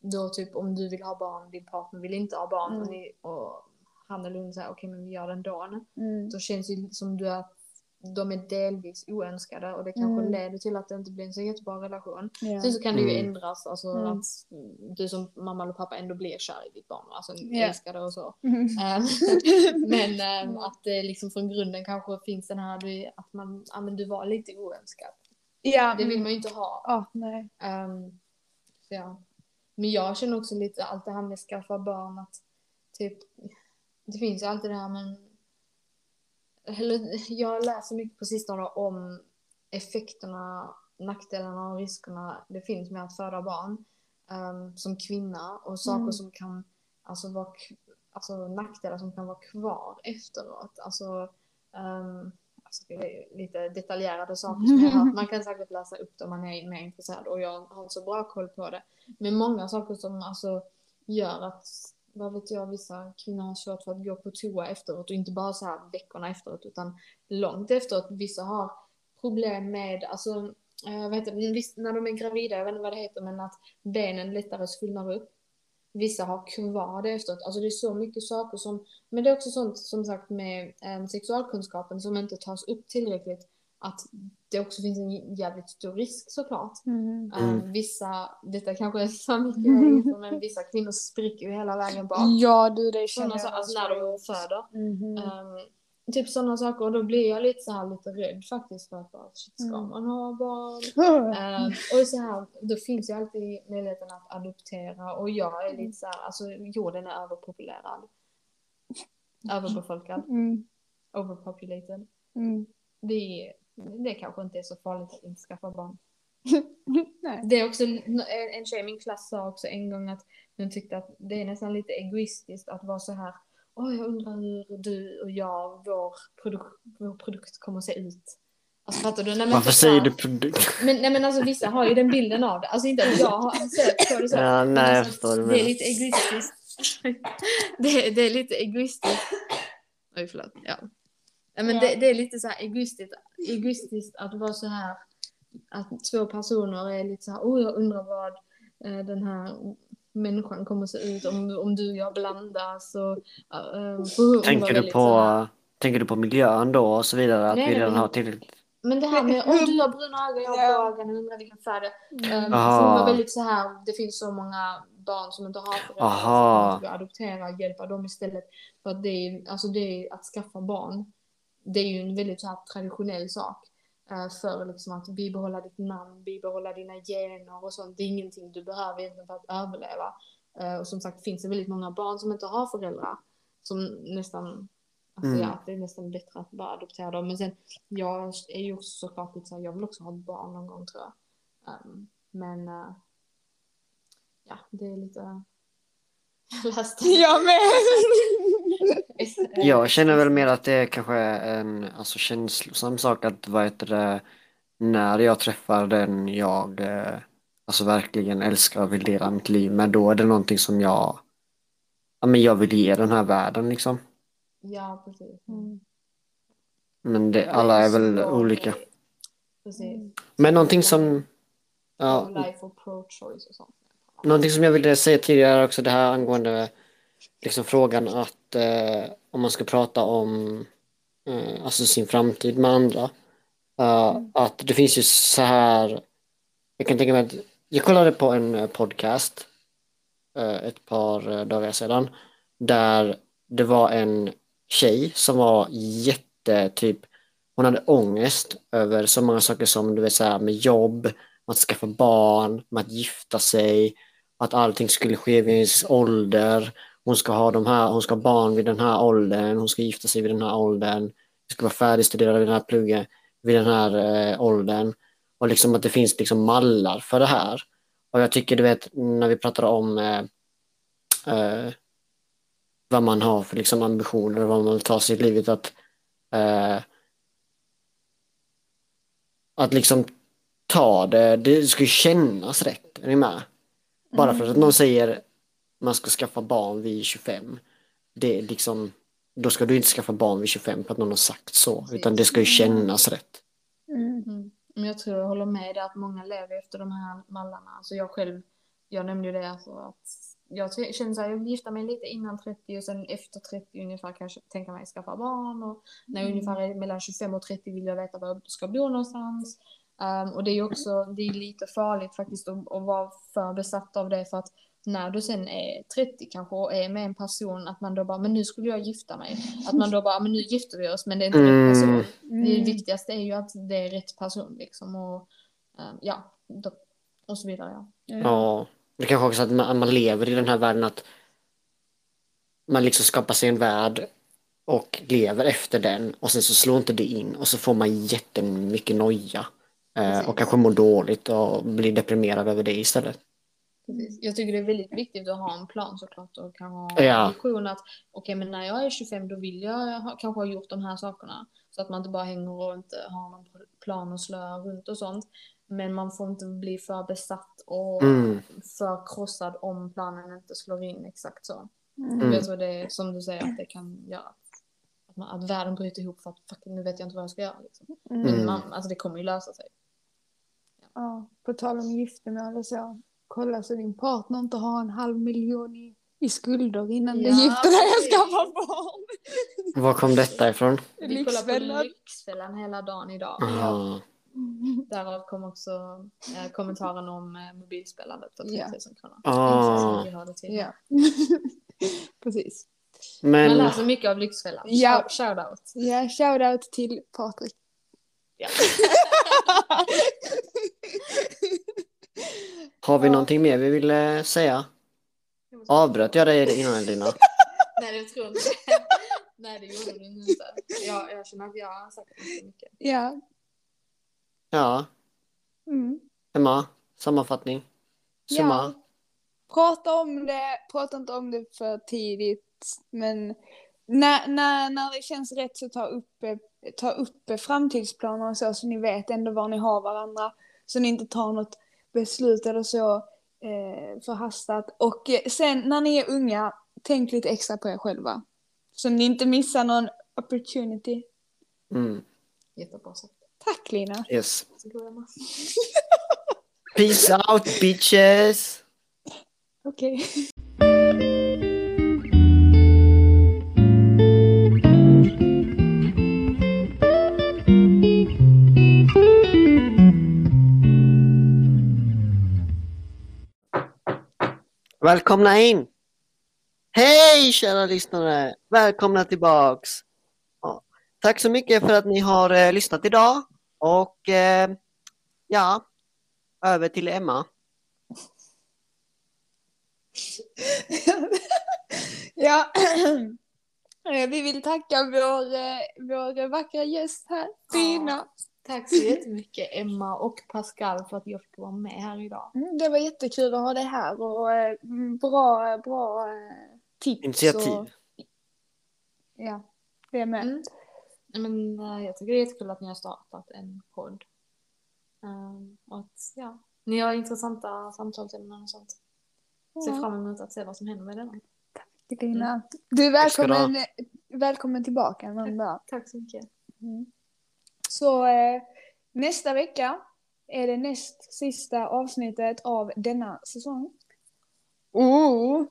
då typ om du vill ha barn, din partner vill inte ha barn Mm. och, ni, och han eller hon säger okej men vi gör det ändå. Mm. Då känns det som du att de är delvis oönskade och det kanske Mm. leder till att det inte blir en så jättebra relation. Ja. Sen så kan det ju Mm. ändras, alltså Mm. att du som mamma eller pappa ändå blir kär i ditt barn, alltså Ja. älskar det och så. Mm. Ehm, [laughs] men ehm, att det liksom från grunden kanske finns den här, att man, ja men du var lite oönskad. ja. Det vill man ju inte ha. Ja, nej. Ehm, så ja. Men jag känner också lite allt det här med skaffa barn att typ, det finns ju alltid det här men eller, jag läser mycket på sistone om effekterna nackdelarna och riskerna det finns med att föda barn ehm, som kvinna och saker Mm. som kan, alltså, vara, alltså nackdelar som kan vara kvar efteråt. Alltså, ehm, alltså det är lite detaljerade saker som jag har. [laughs] Man kan säkert läsa upp det om man är mer intresserad och jag har inte så bra koll på det. Men många saker som alltså gör att, vad vet jag, vissa kvinnor har svårt för att gå på toa efteråt och inte bara så här veckorna efteråt utan långt efteråt. Vissa har problem med, alltså, jag vad heter det, visst, när de är gravida, jag vet inte vad det heter, men att benen lättare svullnar upp. Vissa har kvar det efteråt. Alltså det är så mycket saker som, men det är också sånt som sagt med eh, sexualkunskapen som inte tas upp tillräckligt. Att det också finns en jävligt stor risk såklart. Mm. Mm. vissa, detta kanske är så mycket [laughs] men vissa kvinnor spricker ju hela vägen bak. Ja du, det känner Sådana, jag så, alltså när de föder. Mhm. Ehm, typ sådana saker och då blir jag lite så här lite rädd faktiskt för att bara, shit, ska Mm. man ha barn? [laughs] Ehm, och så här, då finns ju alltid möjligheten att adoptera och jag är lite så här, alltså jorden är överpopulerad. Överbefolkad, Mm. overpopulated. Mm. Det, det kanske inte är så farligt att inte skaffa barn. [laughs] Nej. Det är också, en en tjej i min klass sa också en gång att hon tyckte att det är nästan lite egoistiskt att vara så här Åh, jag undrar hur du och jag, vår, produk- vår produkt kommer att se ut. Alltså fattar du? Nej, men Varför säger du produkt? Men, nej men alltså vissa har ju den bilden av det. Alltså inte att jag har sett på det så. Ja, men nej, jag alltså, förstår du Det är lite egoistiskt. [laughs] det, det är lite egoistiskt. Oj, förlåt. Ja men Ja. det, det är lite så här egoistiskt, egoistiskt att vara så här att två personer är lite så här, oh jag undrar vad eh, den här människan kommer att se ut om, om du och jag blandas och uh, Tänker du på, tänker du på miljön då och så vidare? Att Nej, vi redan men- har tillräckligt? Men det här med om du har bruna ögon, jag har blå ögon, undrar vilken färg det är. Um, hon var väldigt så här, det finns så många barn som inte har föräldrar Aha. som kan adoptera och hjälpa dem istället. För att det är, alltså det är att skaffa barn. Det är ju en väldigt så här traditionell sak. eh, för liksom att bibehålla ditt namn, bibehålla dina gener och sånt. Det är ingenting du behöver egentligen för att överleva. Eh, och som sagt finns det väldigt många barn som inte har föräldrar. Som nästan, alltså Mm. ja, att det är nästan bättre att bara adoptera dem. Men sen, jag är ju också såklart lite så här, jag vill också ha ett barn någon gång tror jag. Um, men eh, ja, det är lite... [laughs] Jag läste... Jag med! Jag känner väl mer att det är kanske en alltså, känslosam sak att vad heter det, när jag träffar den jag eh, alltså verkligen älskar och vill dela mitt liv med då är det någonting som jag ja, men jag vill ge den här världen liksom. Ja, precis. Mm. Men det, alla är väl Så- olika. Precis. Men någonting som ja, och pro-choice och sånt. Någonting som jag ville säga tidigare också det här angående liksom frågan att eh, om man ska prata om eh, alltså sin framtid med andra. eh, Att det finns ju så här. Jag kan tänka mig att jag kollade på en eh, podcast eh, ett par eh, dagar sedan där det var en tjej som var jätte typ hon hade ångest över så många saker som du vet så här med jobb, att skaffa barn, med att gifta sig, att allting skulle ske vid ens ålder. Hon ska ha de här, hon ska ha barn vid den här åldern, hon ska gifta sig vid den här åldern, hon ska vara färdigstuderad vid den här pluggen, vid den här eh, åldern. Och liksom att det finns liksom mallar för det här. Och jag tycker du vet när vi pratar om eh, eh, vad man har för liksom ambitioner och vad man vill ta sig i livet att eh, att liksom ta det, det ska ju kännas rätt, är ni med? Bara för att någon säger man ska skaffa barn vid 25, det är liksom, då ska du inte skaffa barn vid 25 för att någon har sagt så, utan det ska ju kännas rätt. Mm. Mm. Jag tror jag håller med dig att många lever efter de här mallarna. Alltså jag själv, jag nämnde ju det alltså att jag känner så här, jag vill gifta mig lite innan 30 och sen efter 30 ungefär kanske tänka mig skaffa barn och när jag ungefär är mellan 25 och 30 vill jag veta var jag ska bo någonstans. Um, och det är ju också, det är lite farligt faktiskt att, att vara för besatt av det för att när du sen är 30 kanske och är med en person att man då bara, men nu skulle jag gifta mig. Att man då bara, men nu gifter vi oss men det är inte Mm. rätt person. Det Mm. viktigaste är ju att det är rätt person liksom och eh, ja, då, och så vidare. Ja. Ja, det kanske också att man, man lever i den här världen att man liksom skapar sig en värld och lever efter den och sen så slår inte det in och så får man jättemycket noja Precis. och kanske mår dåligt och blir deprimerad över det istället. Precis. Jag tycker det är väldigt viktigt att ha en plan såklart och kan ha Ja. en vision att okej men när jag är 25 då vill jag ha, kanske ha gjort de här sakerna. Så att man inte bara hänger och inte har någon plan och slöar runt och sånt. Men man får inte bli för besatt och Mm. för krossad om planen inte slår in exakt så. Mm. Jag tror det är som du säger att det kan göra att, man, att världen bryter ihop för att fuck, nu vet jag inte vad jag ska göra. Liksom. Men Mm. man, alltså det kommer ju lösa sig. Ja, på tal om giftermål och så. Kolla så din partner inte har en halv miljon i, i skulder innan du Ja, gifter dig och skaffar barn. Var kom detta ifrån? Vi kollar på Lyxfällan. Hela dagen idag. Aha. Därav kom också eh, kommentaren om eh, mobilspelandet för 3000 Ja. kronor. Ah. Som vi hörde till. Ja. [laughs] Precis. Man Men lär sig mycket av Lyxfällan. Ja. Shout- Shoutout. Ja, shoutout till Patrik. Ja. [laughs] [laughs] har vi Ja. någonting mer vi vill säga? Avbröt jag dig innan Elina? [laughs] Nej, det tror jag inte. Nej, det gjorde du inte. Jag, jag känner att jag har sagt ganska mycket. Ja. Ja, Mm. Emma, sammanfattning? Ja. Summa? Prata om det, prata inte om det för tidigt. Men när, när, när det känns rätt så ta upp, eh, ta upp framtidsplaner och så, så ni vet ändå var ni har varandra. Så ni inte tar något beslut eller så eh, förhastat. Och eh, sen när ni är unga, tänk lite extra på er själva. Så ni inte missar någon opportunity. Mm. Jättebra sagt. Tack Lina. Yes. Peace out bitches! [laughs] Okej. Välkomna in! Hej kära lyssnare! Välkomna tillbaks! Ja, tack så mycket för att ni har eh, lyssnat idag och eh, ja, över till Emma. [laughs] ja. [clears throat] Eh, vi vill tacka vår, eh, vår vackra gäst här, Tina. Tack så jättemycket Emma och Pascal för att jag fick vara med här idag. Mm, Det var jättekul att ha dig här och eh, mm, bra, bra eh, tips. Initiativ. Och, ja, det med. Mm. Men, eh, jag tycker det är jättekul att ni har startat en podd. Um, och att, ja, ni har intressanta samtalsämnen och sånt. Ser Ja, fram emot att se vad som händer med denna. Är Tack ska du ha. välkommen, välkommen tillbaka någon dag. Tack så mycket. Mm. Så eh, nästa vecka är det näst sista avsnittet av denna säsong. Oh.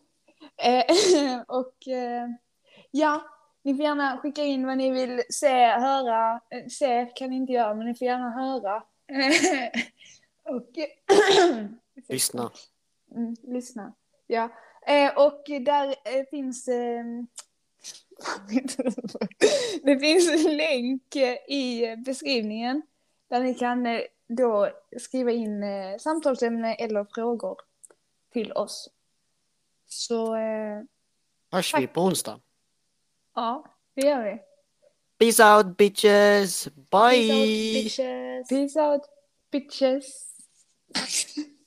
Eh, [laughs] och eh, ja, ni får gärna skicka in vad ni vill se, höra. Eh, se kan ni inte göra, men ni får gärna höra. [laughs] och [clears throat] Lyssna. Mm, lyssna. Ja. Eh, och där eh, finns... [laughs] Det finns en länk i beskrivningen där ni kan eh, då skriva in eh, samtalsämne eller frågor till oss. Så eh, Hörs vi på onsdag. ja, det gör vi. Peace out bitches! Bye! Peace out, bitches. Peace out bitches! [laughs]